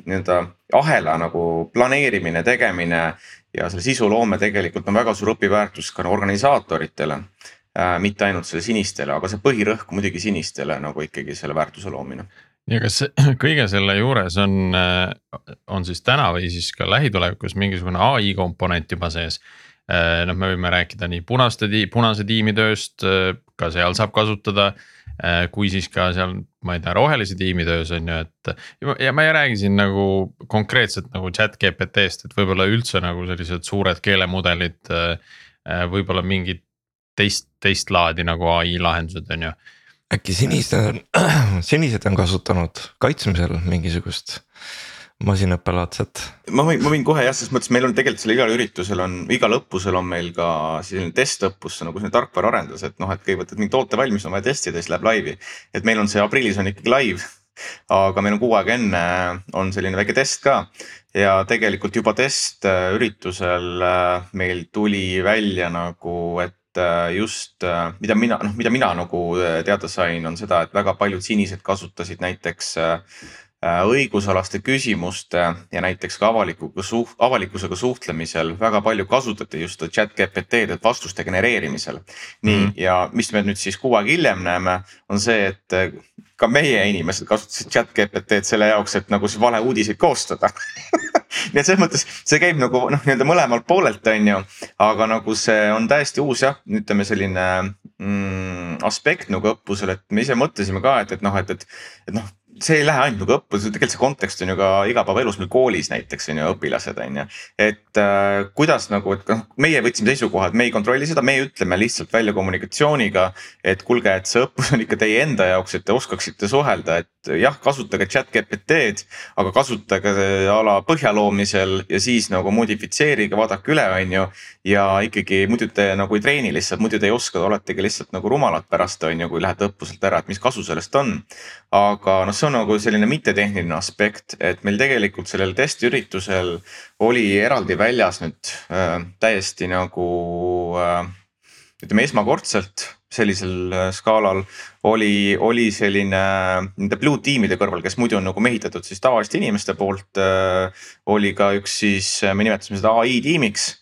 Speaker 1: nii-öelda ahela nagu planeerimine, tegemine ja selle sisuloome tegelikult on väga suur õpiväärtus ka organisaatoritele äh,. mitte ainult selle sinistele, aga see põhirõhk muidugi sinistele nagu ikkagi selle väärtuse loomine
Speaker 2: ja kas kõige selle juures on, on siis täna või siis ka lähitulevikus mingisugune ai komponent juba sees? Äh, noh, me võime rääkida nii punaste, punase tiimi tööst, äh, ka seal saab kasutada. Äh, kui siis ka seal, ma ei tea, rohelise tiimi töös on ju, et ja ma ei räägi siin nagu konkreetselt nagu chat GPT-st, et võib-olla üldse nagu sellised suured keelemudelid. võib-olla mingid teist, teist laadi nagu ai lahendused on ju
Speaker 4: äkki sinised, sinised on kasutanud kaitsmisel mingisugust masinõppelaadset.
Speaker 1: ma võin, ma võin kohe jah, selles mõttes meil on tegelikult seal igal üritusel on, igal õppusel on meil ka selline testõppus nagu selline tarkvaraarendus, et noh, et kõigepealt, et mingi toote valmis on vaja testida, siis läheb laivi. et meil on see aprillis on ikkagi live aga meil on kuu aega enne on selline väike test ka ja tegelikult juba testüritusel äh, meil tuli välja nagu, et äh, just äh, mida mina, noh, mida mina nagu teada sain, on seda, et väga paljud sinised kasutasid näiteks Äh, õigusalaste küsimuste ja näiteks ka avalikuga suht-, avalikkusega suhtlemisel väga palju kasutati just chat GPT-d vastuste genereerimisel. nii mm, -hmm. ja mis me nüüd siis kuu aega hiljem näeme, on see, et äh, ka meie inimesed kasutasid chat GPT-d selle jaoks, et nagu siis valeuudiseid koostada nii et selles mõttes see käib nagu noh, nii-öelda mõlemalt poolelt, on ju. aga nagu see on täiesti uus jah, ütleme selline mm, aspekt nagu õppusel, et me ise mõtlesime ka, et, et noh, et, et, et noh see ei lähe ainult nagu õppusel, tegelikult see kontekst on ju ka igapäevaelus meil koolis näiteks on ju õpilased on ju. et äh, kuidas nagu, et noh, meie võtsime seisukoha, et me ei kontrolli seda, me ütleme lihtsalt välja kommunikatsiooniga. et kuulge, et see õppus on ikka teie enda jaoks, et te oskaksite suhelda, et jah, kasutage chat GPT-d. aga kasutage a la põhja loomisel ja siis nagu modifitseerige, vaadake üle, on ju. ja ikkagi muidu te nagu ei treeni lihtsalt, muidu te ei oska, oletegi lihtsalt nagu rumalad pärast on ju, kui lähete õppuselt ära, et mis kasu sellest on. aga noh see on nagu selline mittetehniline aspekt, et meil tegelikult sellel testiüritusel oli eraldi väljas nüüd äh, täiesti nagu äh, ütleme esmakordselt sellisel äh, skaalal oli, oli selline nende blue tiimide kõrval, kes muidu on nagu mehitatud siis tavaliste inimeste poolt äh,. oli ka üks siis, äh, me nimetasime seda ai tiimiks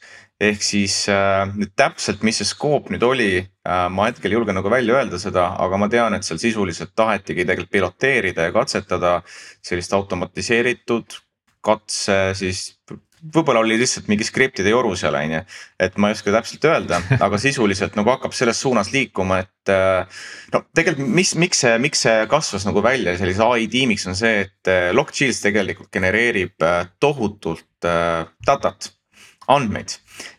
Speaker 1: ehk siis äh, nüüd täpselt, mis see skoop nüüd oli äh,, ma hetkel ei julge nagu välja öelda seda, aga ma tean, et seal sisuliselt tahetigi tegelikult piloteerida ja katsetada sellist automatiseeritud katse siis võib-olla oli lihtsalt mingi skriptide joru seal on ju, et ma ei oska täpselt öelda, aga sisuliselt nagu hakkab selles suunas liikuma, et. Äh, no tegelikult, mis, miks see, miks see kasvas nagu välja sellise ai tiimiks on see, et Lockchills tegelikult genereerib tohutult datat, andmeid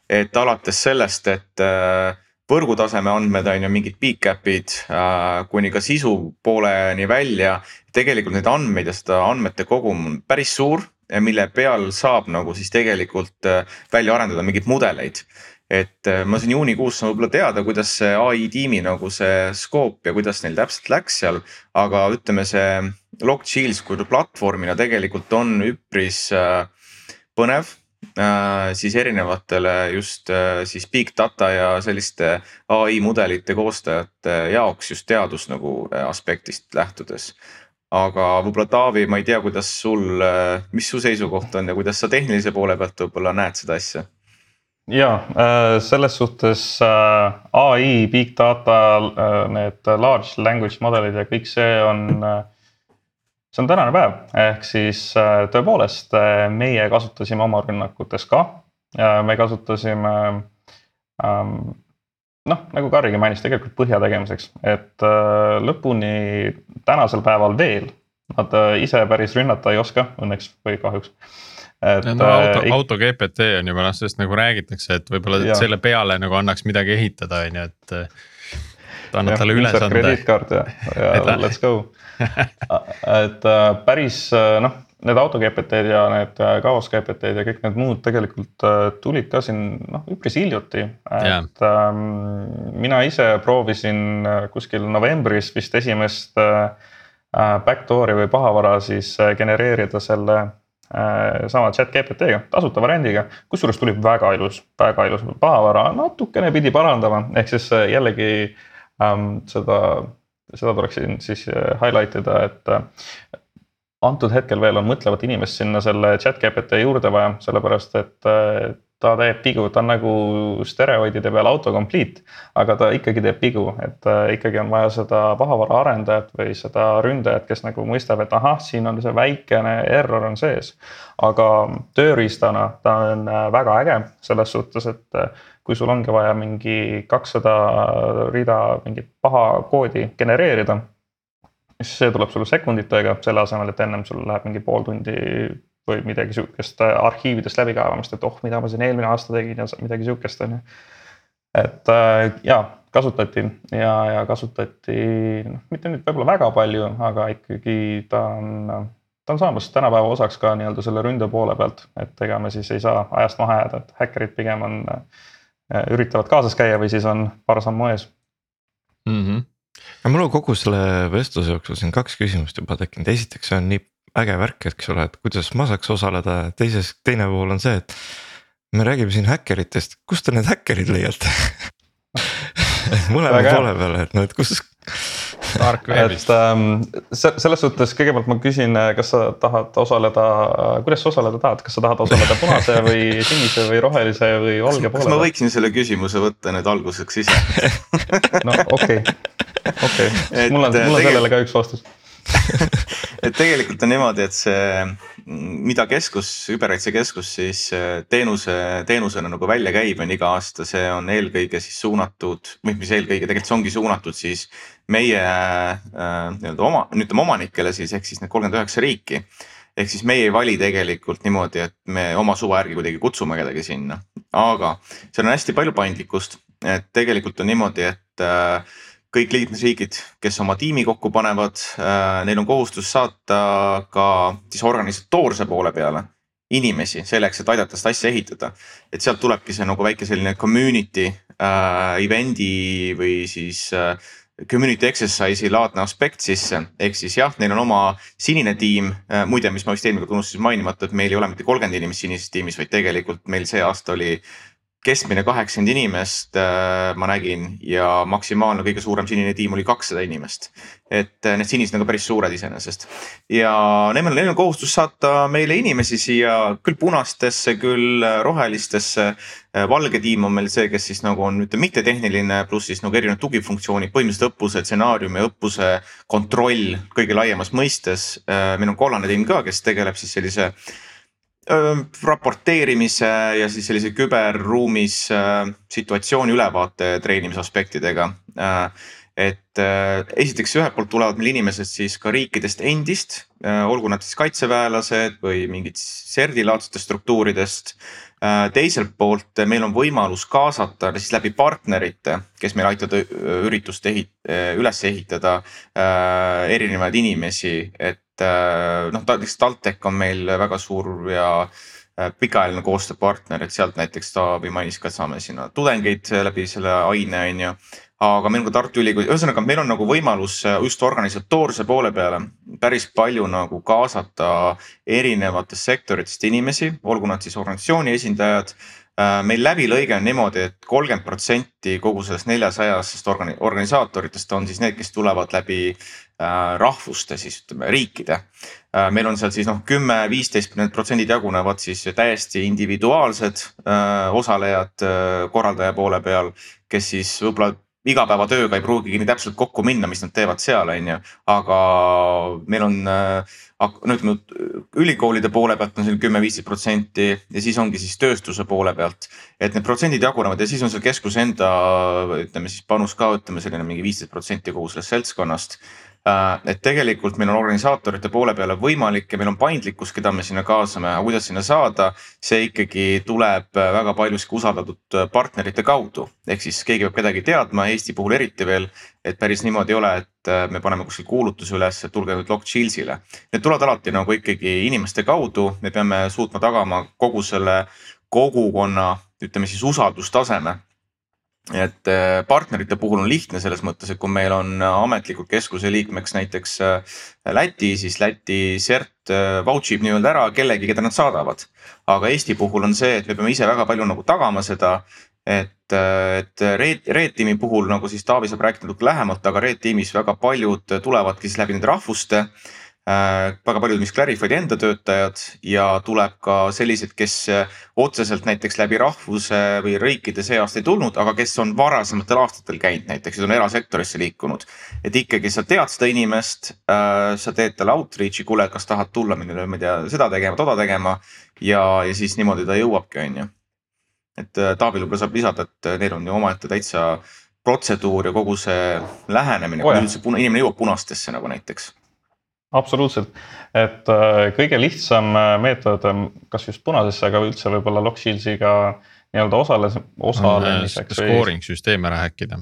Speaker 1: et alates sellest, et äh, võrgutaseme andmed on ju mingid peak-cap'id äh, kuni ka sisu pooleni välja. tegelikult neid andmeid ja seda andmete kogum on päris suur, mille peal saab nagu siis tegelikult äh, välja arendada mingeid mudeleid et ma siin juunikuus võib-olla teada, kuidas see ai tiimi nagu see skoop ja kuidas neil täpselt läks seal. aga ütleme, see Lockchills kui platvormina tegelikult on üpris põnev siis erinevatele just äh, siis big data ja selliste ai mudelite koostajate jaoks just teadus nagu äh, aspektist lähtudes. aga võib-olla Taavi, ma ei tea, kuidas sul, mis su seisukoht on ja kuidas sa tehnilise poole pealt võib-olla näed seda asja?
Speaker 3: ja selles suhtes ai, big data, need large language model'id ja kõik see on see on tänane päev, ehk siis äh, tõepoolest äh, meie kasutasime oma rünnakutes ka. me kasutasime ähm, noh, nagu Karrigi mainis, tegelikult põhja tegemiseks, et äh, lõpuni tänasel päeval veel nad ise päris rünnata ei oska, õnneks või kahjuks.
Speaker 2: et no, auto, auto GPT on juba noh, sellest nagu räägitakse, et võib-olla selle peale nagu annaks midagi ehitada, on ju, et. Annad talle ülesande.
Speaker 3: krediitkaart ja, ja let's go et äh, päris äh, noh, need auto GPT-d ja need äh, kaos GPT-d ja kõik need muud tegelikult tulid ka siin noh, üpris hiljuti. et ähm, mina ise proovisin kuskil novembris vist esimest äh, backdoor'i või pahavara siis genereerida selle äh, sama chat GPT-ga, tasuta variandiga. kusjuures tuli väga ilus, väga ilus pahavara, natukene pidi parandama, ehk siis jällegi ähm, seda seda tuleks siin siis äh, highlight ida, et äh, antud hetkel veel on mõtlevat inimest sinna selle chat GPT juurde vaja, sellepärast et äh, ta teeb pigu, ta on nagu steroidide peal autocomplete, aga ta ikkagi teeb pigu, et ikkagi on vaja seda pahavara arendajat või seda ründajat, kes nagu mõistab, et ahah, siin on see väikene error on sees. aga tööriistana ta on väga äge selles suhtes, et kui sul ongi vaja mingi kakssada rida mingit paha koodi genereerida, siis see tuleb sulle sekunditega, selle asemel, et ennem sul läheb mingi pool tundi või midagi sihukest arhiividest läbikaevamist, et oh, mida ma siin eelmine aasta tegin ja midagi sihukest on ju. et äh, ja kasutati ja, ja kasutati noh, mitte nüüd võib-olla väga palju, aga ikkagi ta on ta on saamas tänapäeva osaks ka nii-öelda selle ründe poole pealt, et ega me siis ei saa ajast maha jääda, et häkkerid pigem on äh, üritavad kaasas käia või siis on paar sammu ees
Speaker 4: mm. -hmm. no mul on kogu selle vestluse jooksul siin kaks küsimust juba tekkinud, esiteks see on nii äge värk, eks ole, et kuidas ma saaks osaleda, teises, teine pool on see, et. me räägime siin häkkeritest, kust te need häkkerid leiate mõlema poole peale, et no, et kus
Speaker 2: tark veebist. et
Speaker 3: ähm, selles suhtes kõigepealt ma küsin, äh, kas sa tahad osaleda, äh, kuidas sa osaleda tahad, kas sa tahad osaleda punase või sinise või rohelise või valge poole?
Speaker 1: kas ma võiksin selle küsimuse võtta nüüd alguseks ise
Speaker 3: no okei okay., okei okay., mul on, mul on sellele ka üks vastus
Speaker 1: et tegelikult on niimoodi, et see mida keskus, küberkaitsekeskus siis teenuse, teenusena nagu välja käib, on iga aasta, see on eelkõige siis suunatud, või mis eelkõige tegelikult see ongi suunatud siis meie äh, nii-öelda oma, ütleme omanikele siis ehk siis need kolmkümmend üheksa riiki. Ehk siis meie ei vali tegelikult niimoodi, et me oma suva järgi kuidagi kutsume kedagi sinna, aga seal on hästi palju paindlikkust, et tegelikult on niimoodi, et äh, kõik liikmesriigid, kes oma tiimi kokku panevad, äh, neil on kohustus saata ka siis organisatoorse poole peale inimesi selleks, et aidata seda asja ehitada. et sealt tulebki see nagu väike selline community äh, event'i või siis äh, community exercise'i laadne aspekt sisse, ehk siis jah, neil on oma sinine tiim. Äh, muide, mis ma vist eelmine kord unustasin mainimata, et meil ei ole mitte kolmkümmend inimest sinises tiimis, vaid tegelikult meil see aasta oli keskmine kaheksakümmend inimest äh, ma nägin ja maksimaalne kõige suurem sinine tiim oli kakssada inimest. et äh, need sinised on ka päris suured iseenesest ja neil on, neil on kohustus saata meile inimesi siia küll punastesse, küll rohelistesse. Äh, valge tiim on meil see, kes siis nagu on ütleme mittetehniline, pluss siis nagu erinevad tugifunktsioonid, põhimõtteliselt õppuse stsenaariumi, õppuse kontroll kõige laiemas mõistes. meil on kollane tiim ka, kes tegeleb siis sellise raporteerimise ja siis sellise küberruumis situatsiooni ülevaate treenimise aspektidega. et esiteks ühelt poolt tulevad meil inimesed siis ka riikidest endist, olgu nad siis kaitseväelased või mingid serdilaadsetest struktuuridest. teiselt poolt meil on võimalus kaasata siis läbi partnerite, kes meil aitavad üritust ehit-, üles ehitada erinevaid inimesi, et äh, noh, näiteks TalTech on meil väga suur ja äh, pikaajaline koostööpartner, et sealt näiteks Taavi mainis ka, et saame sinna tudengeid läbi selle aine, on ju. aga meil on ka Tartu Ülikool, ühesõnaga meil on nagu võimalus äh, just organisatoorse poole peale päris palju nagu kaasata erinevatest sektoritest inimesi, olgu nad siis organisatsiooni esindajad meil läbilõige on niimoodi et, et kolmkümmend protsenti kogu sellest neljasajasest organi-, organisaatoritest on siis need, kes tulevad läbi Äh, rahvuste siis ütleme riikide. Äh, meil on seal siis noh, kümme, viisteist, need protsendid jagunevad siis täiesti individuaalsed äh, osalejad korraldaja poole peal, kes siis võib-olla igapäevatööga ei pruugigi nii täpselt kokku minna, mis nad teevad seal, on ju. aga meil on no ütleme ülikoolide poole pealt on seal kümme, viisteist protsenti ja siis ongi siis tööstuse poole pealt. et need protsendid jagunevad ja siis on seal keskuse enda ütleme siis panus ka ütleme selline mingi viisteist protsenti kogu sellest seltskonnast Äh, et tegelikult meil on organisaatorite poole peale võimalik ja meil on paindlikkus, keda me sinna kaasame, aga kuidas sinna saada, see ikkagi tuleb äh, väga paljuski usaldatud äh, partnerite kaudu. ehk siis keegi peab kedagi teadma, Eesti puhul eriti veel, et päris niimoodi ei ole, et me paneme kuskil kuulutuse üles, et tulge nüüd Lock Chillsile. Need tulevad alati nagu ikkagi inimeste kaudu, me peame suutma tagama kogu selle kogukonna, ütleme siis usaldustaseme et äh, partnerite puhul on lihtne selles mõttes, et kui meil on ametlikult keskuse liikmeks näiteks äh, Läti, siis Läti CERT äh, vouch ib nii-öelda ära kellegi, keda nad saadavad. aga Eesti puhul on see, et me peame ise väga palju nagu tagama seda, et, et Red, Red Teami puhul nagu siis Taavi saab rääkida natuke lähemalt, aga Red Teamis väga paljud tulevadki siis läbi nende rahvuste väga paljud Miss Clarify'di enda töötajad ja tuleb ka sellised, kes äh, otseselt näiteks läbi rahvuse või riikide see aasta ei tulnud, aga kes on varasematel aastatel käinud näiteks on erasektorisse liikunud. et ikkagi sa tead seda inimest, äh, sa teed talle outreach'i, kuule, kas tahad tulla meile, ma ei tea, seda tegema, toda tegema ja, ja siis niimoodi ta jõuabki, on ju. et Taavil võib-olla saab lisada, et neil on ju omaette täitsa protseduur ja kogu see lähenemine oh, kui üldse inimene jõuab punastesse nagu näiteks
Speaker 3: absoluutselt, et äh, kõige lihtsam äh, meetod on kas just punasesse, aga üldse võib-olla Lockshieldsiga nii-öelda osales, osalemiseks.
Speaker 2: Scoring süsteem ära häkkida.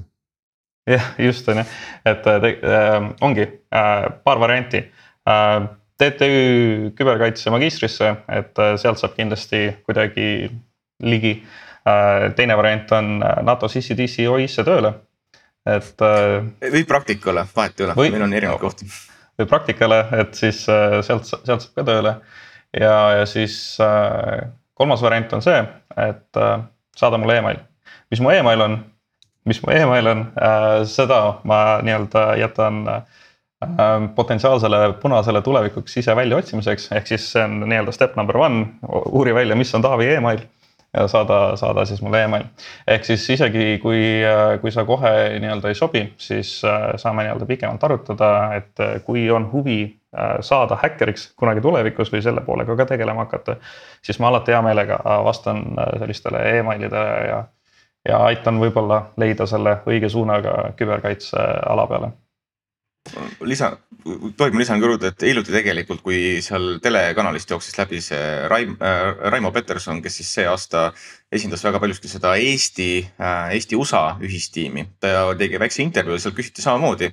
Speaker 3: jah, just on ju, et äh, äh, ongi äh, paar varianti äh,. TTÜ küberkaitse magistrisse, et äh, sealt saab kindlasti kuidagi ligi äh,. teine variant on NATO CCDC OIS-e tööle, et äh,.
Speaker 1: või praktikale, vahet ei ole, meil on erinevaid kohti
Speaker 3: või praktikale, et siis äh, sealt, sealt saab ka tööle. ja, ja siis äh, kolmas variant on see, et äh, saada mulle email. mis mu email on, mis mu email on, seda ma nii-öelda jätan potentsiaalsele punasele tulevikuks ise väljaotsimiseks, ehk siis see on nii-öelda step number one, uuri välja, mis on Taavi email ja saada, saada siis mulle email. ehk siis isegi kui, kui sa kohe nii-öelda ei sobi, siis saame nii-öelda pikemalt arutada, et kui on huvi saada häkkeriks kunagi tulevikus või selle poolega ka tegelema hakata. siis ma alati hea meelega vastan sellistele emailidele ja ja aitan võib-olla leida selle õige suunaga küberkaitseala peale
Speaker 1: lisa, tohib ma lisan ka juurde, et hiljuti tegelikult, kui seal telekanalist jooksis läbi see Raim äh,, Raimo Peterson, kes siis see aasta esindas väga paljuski seda Eesti äh,, Eesti-USA ühistiimi. ta tegi väikse intervjuu seal küsiti samamoodi,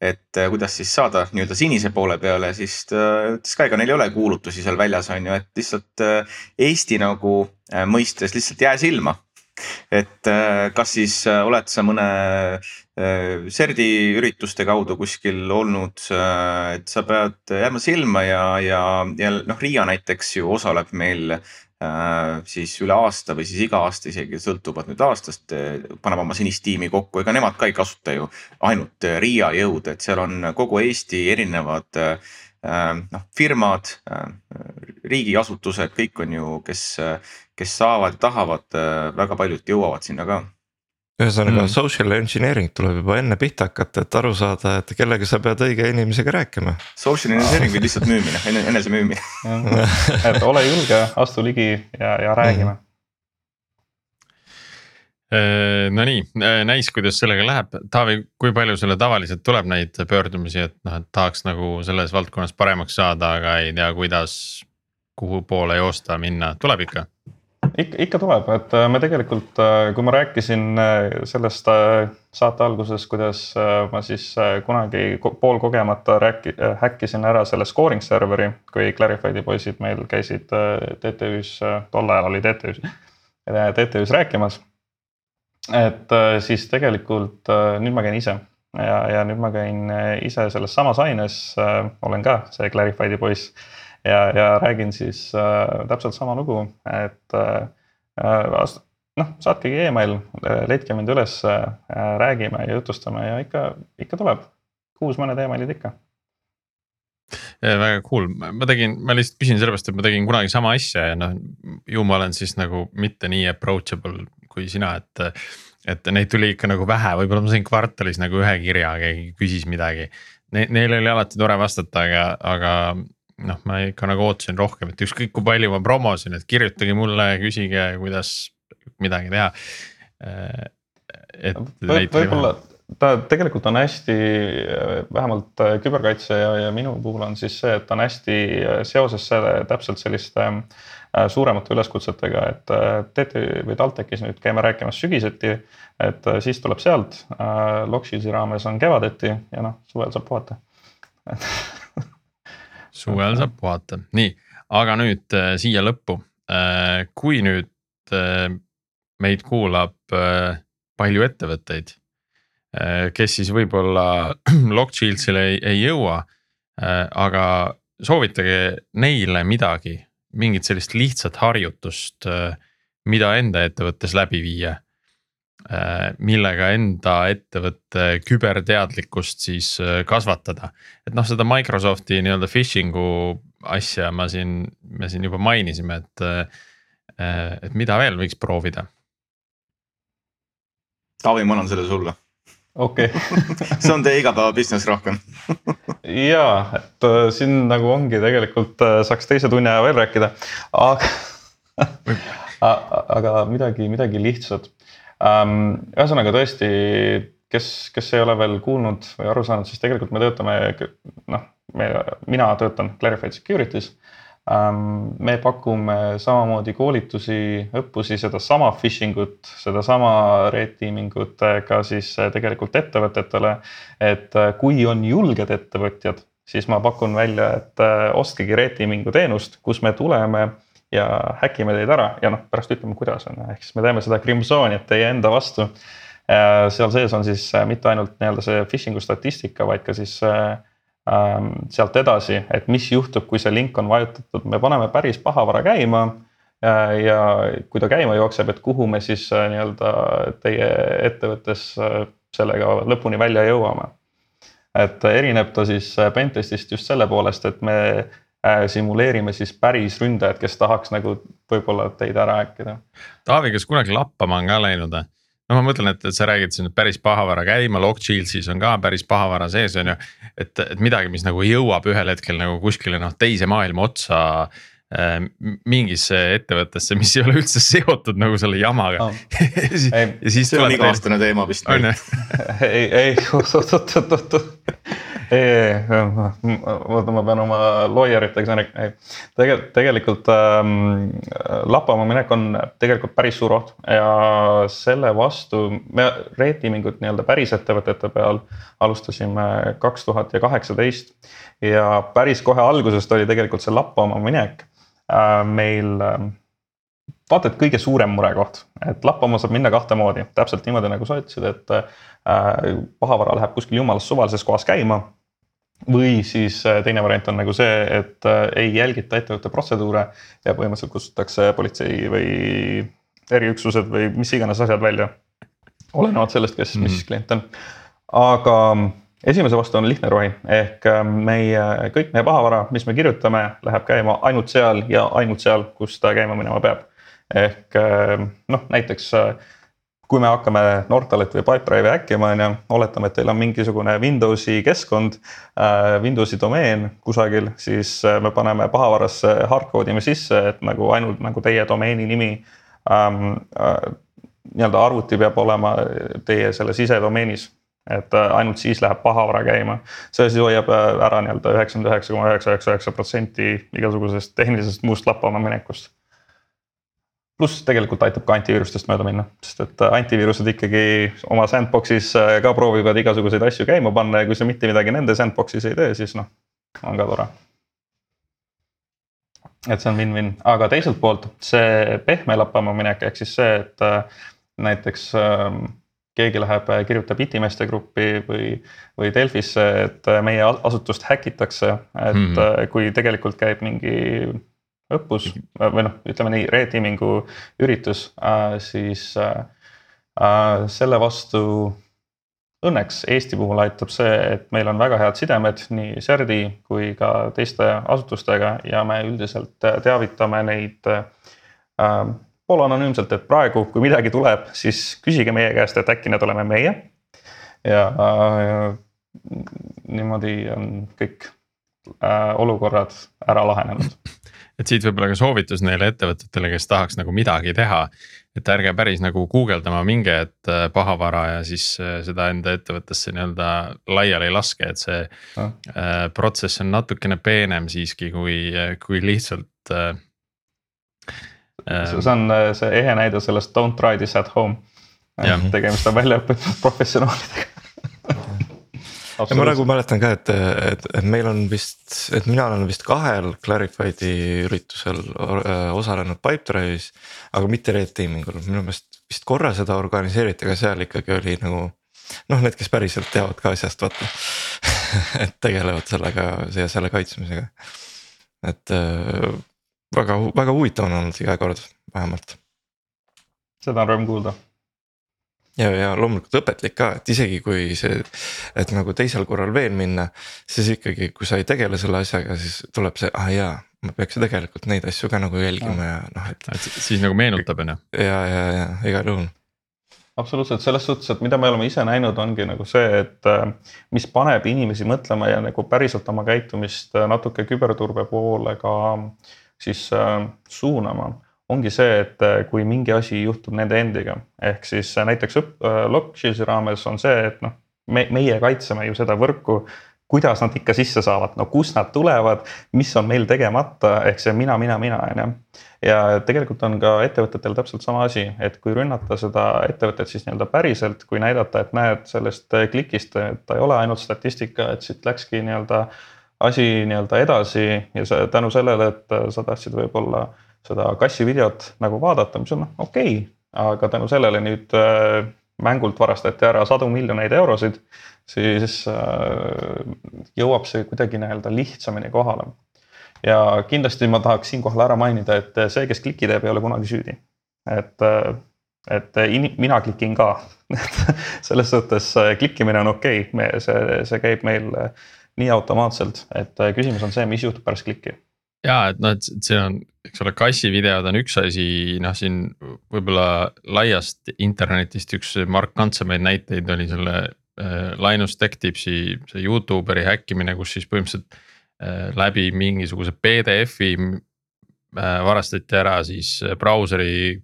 Speaker 1: et äh, kuidas siis saada nii-öelda sinise poole peale, siis ta ütles ka, ega neil ei ole kuulutusi seal väljas, on ju, et lihtsalt äh, Eesti nagu äh, mõistes lihtsalt jää silma et äh, kas siis äh, oled sa mõne äh, CERD-i ürituste kaudu kuskil olnud, et sa pead jääma silma ja, ja, ja noh, Riia näiteks ju osaleb meil siis üle aasta või siis iga aasta isegi sõltuvalt nüüd aastast, paneb oma sinist tiimi kokku, ega nemad ka ei kasuta ju ainult Riia jõude, et seal on kogu Eesti erinevad noh, firmad, riigiasutused, kõik on ju, kes kes saavad, tahavad, äh, väga paljud jõuavad sinna ka
Speaker 4: ühesõnaga mm. social engineering tuleb juba enne pihta hakata, et aru saada, et kellega sa pead õige inimesega rääkima.
Speaker 1: Social engineering või lihtsalt müümine, enese müümine
Speaker 3: et ole julge, astu ligi ja, ja räägime mm..
Speaker 2: Nonii, äh, näis, kuidas sellega läheb, Taavi, kui palju sulle tavaliselt tuleb neid pöördumisi, et noh, et tahaks nagu selles valdkonnas paremaks saada, aga ei tea, kuidas, kuhu poole joosta, minna, tuleb ikka?
Speaker 3: ikka, ikka tuleb, et äh, me tegelikult, äh, kui ma rääkisin äh, sellest saate alguses, kuidas ma siis kunagi poolkogemata rääki-, häkkisin ära selle scoring serveri, kui Clarified'i poisid meil käisid TTÜ-s, tol ajal oli TTÜ-s, TTÜ-s rääkimas. Et siis tegelikult nüüd ma käin ise ja, ja nüüd ma käin ise selles samas aines, olen ka see Clarified'i poiss ja, ja räägin siis äh, täpselt sama lugu, et äh, äh noh, saatkegi email, äh, leidke mind üles äh,, räägime ja jutustame ja ikka, ikka tuleb. kuus mõned emailid ikka.
Speaker 2: väga cool, ma tegin, ma lihtsalt küsin sellepärast, et ma tegin kunagi sama asja ja noh, ju ma olen siis nagu mitte nii approachable kui sina, et et neid tuli ikka nagu vähe, võib-olla ma sain kvartalis nagu ühe kirja, keegi küsis midagi ne,. Neil oli alati tore vastata, aga, aga noh, ma ikka nagu ootasin rohkem, et ükskõik kui palju ma promosin, et kirjutage mulle, küsige, kuidas midagi teha.
Speaker 3: et võib-olla ta tegelikult on hästi, vähemalt küberkaitse ja, ja minu puhul on siis see, et on hästi seoses selle täpselt selliste äh, suuremate üleskutsetega, et äh, TT või TalTechis nüüd käime rääkimas sügiseti. et äh, siis tuleb sealt, Lockshield'i raames on kevadeti ja noh, suvel saab puhata
Speaker 2: suvel saab puhata, nii, aga nüüd äh, siia lõppu äh,, kui nüüd äh, meid kuulab äh, palju ettevõtteid äh,, kes siis võib-olla Lockshield'ile ei, ei jõua äh,, aga soovitage neile midagi, mingit sellist lihtsat harjutust äh,, mida enda ettevõttes läbi viia Äh, millega enda ettevõtte küberteadlikkust siis äh, kasvatada. et noh, seda Microsofti nii-öelda phishing'u asja ma siin, me siin juba mainisime, et, äh, et mida veel võiks proovida?
Speaker 1: Taavi, ma annan selle sulle.
Speaker 3: Okei okay.
Speaker 1: see on teie igapäeva business rohkem
Speaker 3: ja, et siin nagu ongi tegelikult saaks teise tunni aja veel rääkida, aga aga midagi, midagi lihtsat ähm,. ühesõnaga tõesti, kes, kes ei ole veel kuulnud või aru saanud, siis tegelikult me töötame, noh, me, mina töötan Clarified Security's. Me pakume samamoodi koolitusi, õppusi, sedasama phishing ut, sedasama red teaming ut ka siis tegelikult ettevõtetele. et kui on julged ettevõtjad, siis ma pakun välja, et ostkegi red teaming'u teenust, kus me tuleme ja häkime teid ära ja noh, pärast ütleme, kuidas on, ehk siis me teeme seda Crimsoni, et teie enda vastu. seal sees on siis äh, mitte ainult nii-öelda see phishing'u statistika, vaid ka siis äh, ähm, sealt edasi, et mis juhtub, kui see link on vajutatud, me paneme päris pahavara käima äh, ja kui ta käima jookseb, et kuhu me siis nii-öelda teie ettevõttes sellega lõpuni välja jõuame. et erineb ta siis Pentestist just selle poolest, et me simuleerime siis päris ründajat, kes tahaks nagu võib-olla teid ära äkkida.
Speaker 2: Taavi, kas kunagi lappama on ka läinud või? No ma mõtlen, et, et sa räägid siin päris pahavara käima, Lockshieldsis on ka päris pahavara sees, on ju. et, et midagi, mis nagu jõuab ühel hetkel nagu kuskile noh, teise maailma otsa äh, mingisse ettevõttesse, mis ei ole üldse seotud nagu selle jamaga
Speaker 1: oh. ja siis see on iga-aastane teema vist.
Speaker 3: ei, ei, oot-oot-oot-oot ei, oota, ma pean oma lawyeritega sõna, ei. tegelikult, tegelikult ähm, lappama minek on tegelikult päris suur oht ja selle vastu me Red Teamingut nii-öelda päris ettevõtete peal alustasime kaks tuhat ja kaheksateist. ja päris kohe algusest oli tegelikult see lappama minek äh, meil äh, vaata, et kõige suurem murekoht, et lappama saab minna kahte moodi, täpselt niimoodi, nagu sa ütlesid, et äh, pahavara läheb kuskil jumalast suvalises kohas käima või siis äh, teine variant on nagu see, et äh, ei jälgita ettevõtte protseduure ja põhimõtteliselt kutsutakse politsei või eriüksused või mis iganes asjad välja. olenevalt sellest, kes mm, -hmm. mis klient on. aga esimese vastu on lihtne rohi ehk äh, meie, kõik meie pahavara, mis me kirjutame, läheb käima ainult seal ja ainult seal, kus ta käima minema peab. Ehk noh, näiteks kui me hakkame Nortalit või Pipedrive'i häkkima, on ju, oletame, et teil on mingisugune Windowsi keskkond äh,, Windowsi domeen kusagil, siis äh, me paneme pahavarasse hardcode ime sisse, et nagu ainult nagu teie domeeni nimi ähm,. Äh, nii-öelda arvuti peab olema teie selle sisedomeenis et äh, ainult siis läheb pahavara käima. see siis hoiab äh, ära nii-öelda üheksakümmend üheksa koma üheksa üheksa üheksa protsenti igasugusest tehnilisest muust lappama minekust pluss tegelikult aitab ka antiviirustest mööda minna, sest et äh, antiviirused ikkagi oma sandbox'is äh, ka proovivad igasuguseid asju käima panna ja kui sa mitte midagi nende sandbox'is ei tee, siis noh, on ka tore. et see on win-win, aga teiselt poolt see pehme lappama minek, ehk siis see, et äh, näiteks ähm, keegi läheb, kirjutab itimeeste gruppi või, või Delfisse, et meie asutust häkitakse, et mm -hmm. kui tegelikult käib mingi õppus või noh, ütleme nii, reteaming'u üritus, äh, siis äh, äh, selle vastu õnneks Eesti puhul aitab see, et meil on väga head sidemed nii CERD-i kui ka teiste asutustega ja me üldiselt teavitame neid poolanonüümselt, et praegu, kui midagi tuleb, siis küsige meie käest, et äkki need oleme meie. ja niimoodi on kõik olukorrad ära lahenenud
Speaker 2: et siit võib-olla ka soovitus neile ettevõtetele, kes tahaks nagu midagi teha. et ärge päris nagu guugeldama minge, et äh, pahavara ja siis äh, seda enda ettevõttesse nii-öelda laiali laske, et see no. äh, protsess on natukene peenem siiski, kui, kui lihtsalt äh,.
Speaker 3: see on see ehe näide sellest don't try this at home. tegemist on väljaõppinud professionaalidega
Speaker 4: ja ma nagu mäletan ka, et, et, et meil on vist, et mina olen vist kahel Clarified'i üritusel äh, osalenud Pipedrive'is. aga mitte Red Teaming ul, minu meelest vist korra seda organiseeriti, aga seal ikkagi oli nagu. noh, need, kes päriselt teavad ka asjast vaata et tegelevad sellega ja selle kaitsmisega. et äh, väga, väga huvitav on olnud iga kord vähemalt.
Speaker 3: seda on rõõm kuulda
Speaker 4: ja, ja loomulikult õpetlik ka, et isegi kui see, et nagu teisel korral veel minna, siis ikkagi, kui sa ei tegele selle asjaga, siis tuleb see, ah jaa, ma peaks ju tegelikult neid asju ka nagu jälgima ja noh, et.
Speaker 2: siis nagu meenutab on ju.
Speaker 4: ja, ja, ja igal juhul
Speaker 3: absoluutselt selles suhtes, et mida me oleme ise näinud, ongi nagu see, et äh, mis paneb inimesi mõtlema ja nagu päriselt oma käitumist äh, natuke küberturbe poole ka siis äh, suunama ongi see, et äh, kui mingi asi juhtub nende endiga, ehk siis äh, näiteks äh, Lockshield'i raames on see, et noh, me, meie kaitseme ju seda võrku kuidas nad ikka sisse saavad, no kust nad tulevad, mis on meil tegemata, ehk see mina, mina, mina on ju. ja tegelikult on ka ettevõtetel täpselt sama asi, et kui rünnata seda ettevõtet siis nii-öelda päriselt, kui näidata, et näed sellest klikist, ta ei ole ainult statistika, et siit läkski nii-öelda asi nii-öelda edasi ja see tänu sellele, et sa tahtsid võib-olla seda kassivideot nagu vaadata, mis on noh okei okay,, aga tänu sellele nüüd äh, mängult varastati ära sadu miljoneid eurosid, siis äh, jõuab see kuidagi nii-öelda lihtsamini kohale. ja kindlasti ma tahaks siinkohal ära mainida, et see, kes kliki teeb, ei ole kunagi süüdi. et, äh, et in, mina klikin ka selles suhtes klikkimine on okei okay., see, see käib meil nii automaatselt, et küsimus on see, mis juhtub pärast klikki
Speaker 2: ja et noh, et see on, eks ole, kassivideod on üks asi, noh, siin võib-olla laiast internetist üks markantsemaid näiteid oli selle äh, Linus Tech Tipsi see Youtuberi häkkimine, kus siis põhimõtteliselt äh, läbi mingisuguse PDF-i äh, varastati ära siis brauseri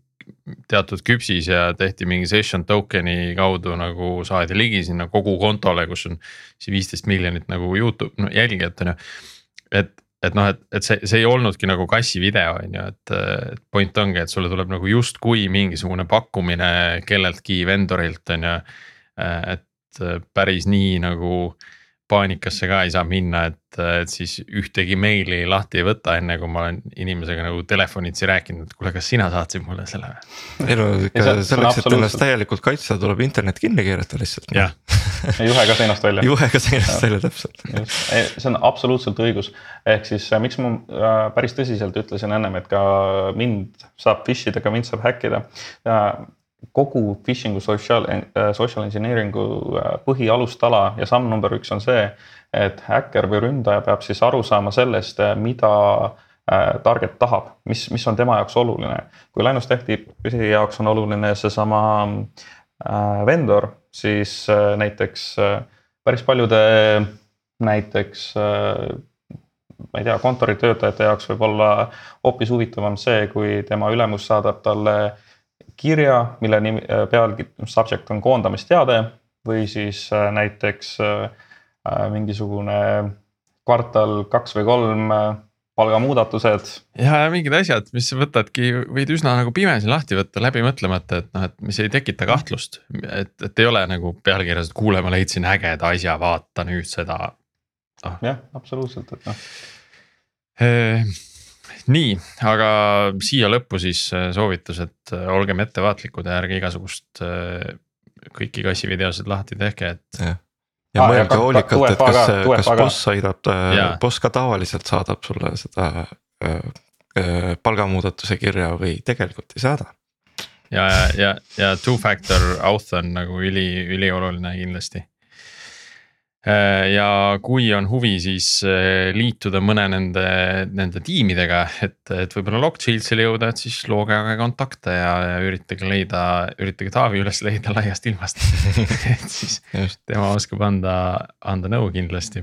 Speaker 2: teatud küpsis ja tehti mingi session token'i kaudu nagu saadi ligi sinna kogu kontole, kus on siis viisteist miljonit nagu Youtube no, jälgijat on ju. et et noh, et, et see, see ei olnudki nagu kassivideo on ju, et, et point ongi, et sulle tuleb nagu justkui mingisugune pakkumine kelleltki vendorilt on ju. et päris nii nagu paanikasse ka ei saa minna, et, et siis ühtegi meili lahti ei võta, enne kui ma olen inimesega nagu telefonitsi rääkinud, et kuule, kas sina saatsid mulle selle või?
Speaker 4: ei no ikka selleks, et ennast täielikult kaitsta, tuleb internet kinni keerata lihtsalt.
Speaker 2: jah
Speaker 3: juhe ka seinast välja.
Speaker 4: juhe ka seinast välja, täpselt.
Speaker 3: see on absoluutselt õigus, ehk siis äh, miks ma äh, päris tõsiselt ütlesin ennem, et ka mind saab fish ida, ka mind saab häkkida kogu phishing'u social, äh, social engineering'u äh, põhialustala ja samm number üks on see, et häkker või ründaja peab siis aru saama sellest, äh, mida target tahab, mis, mis on tema jaoks oluline. kui Linus Tehti jaoks on oluline seesama vendor, siis näiteks päris paljude näiteks ma ei tea, kontoritöötajate jaoks võib olla hoopis huvitavam see, kui tema ülemus saadab talle äh, kirja, mille nimi, äh, pealkiri, subject on koondamisteade või siis äh, näiteks äh, mingisugune kvartal kaks või kolm palgamuudatused.
Speaker 2: ja, ja mingid asjad, mis võtadki, võid üsna nagu pimesi lahti võtta, läbi mõtlemata, et noh, et mis ei tekita kahtlust. et, et ei ole nagu pealkirjas, et kuule, ma leidsin ägeda asja, vaata nüüd seda
Speaker 3: oh.. jah, absoluutselt, et noh
Speaker 2: nii, aga siia lõppu siis äh, soovitus, et äh, olgem ettevaatlikud ja ärge igasugust äh, kõiki kassivideosid lahti tehke, et.
Speaker 4: ja, ja ah, mõelge hoolikalt, et kas, kas boss saadab, boss ka tavaliselt saadab sulle seda äh, palgamuudatuse kirja või tegelikult ei saada.
Speaker 2: ja, ja, ja, ja two factor auth on nagu üli, ülioluline kindlasti Äh, ja kui on huvi, siis äh, liituda mõne nende, nende tiimidega, et, et võib-olla Lockchildsile jõuda, et siis looge aga kontakte ja, ja üritage leida, üritage Taavi üles leida laiast ilmast et siis Just. tema oskab anda, anda nõu kindlasti.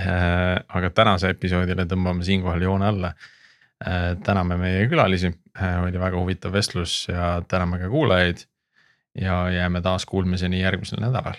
Speaker 2: Äh, aga tänase episoodile tõmbame siinkohal joone alla. täname meie külalisi, oli väga huvitav vestlus ja täname ka kuulajaid. ja jääme taas kuulmiseni järgmisel nädalal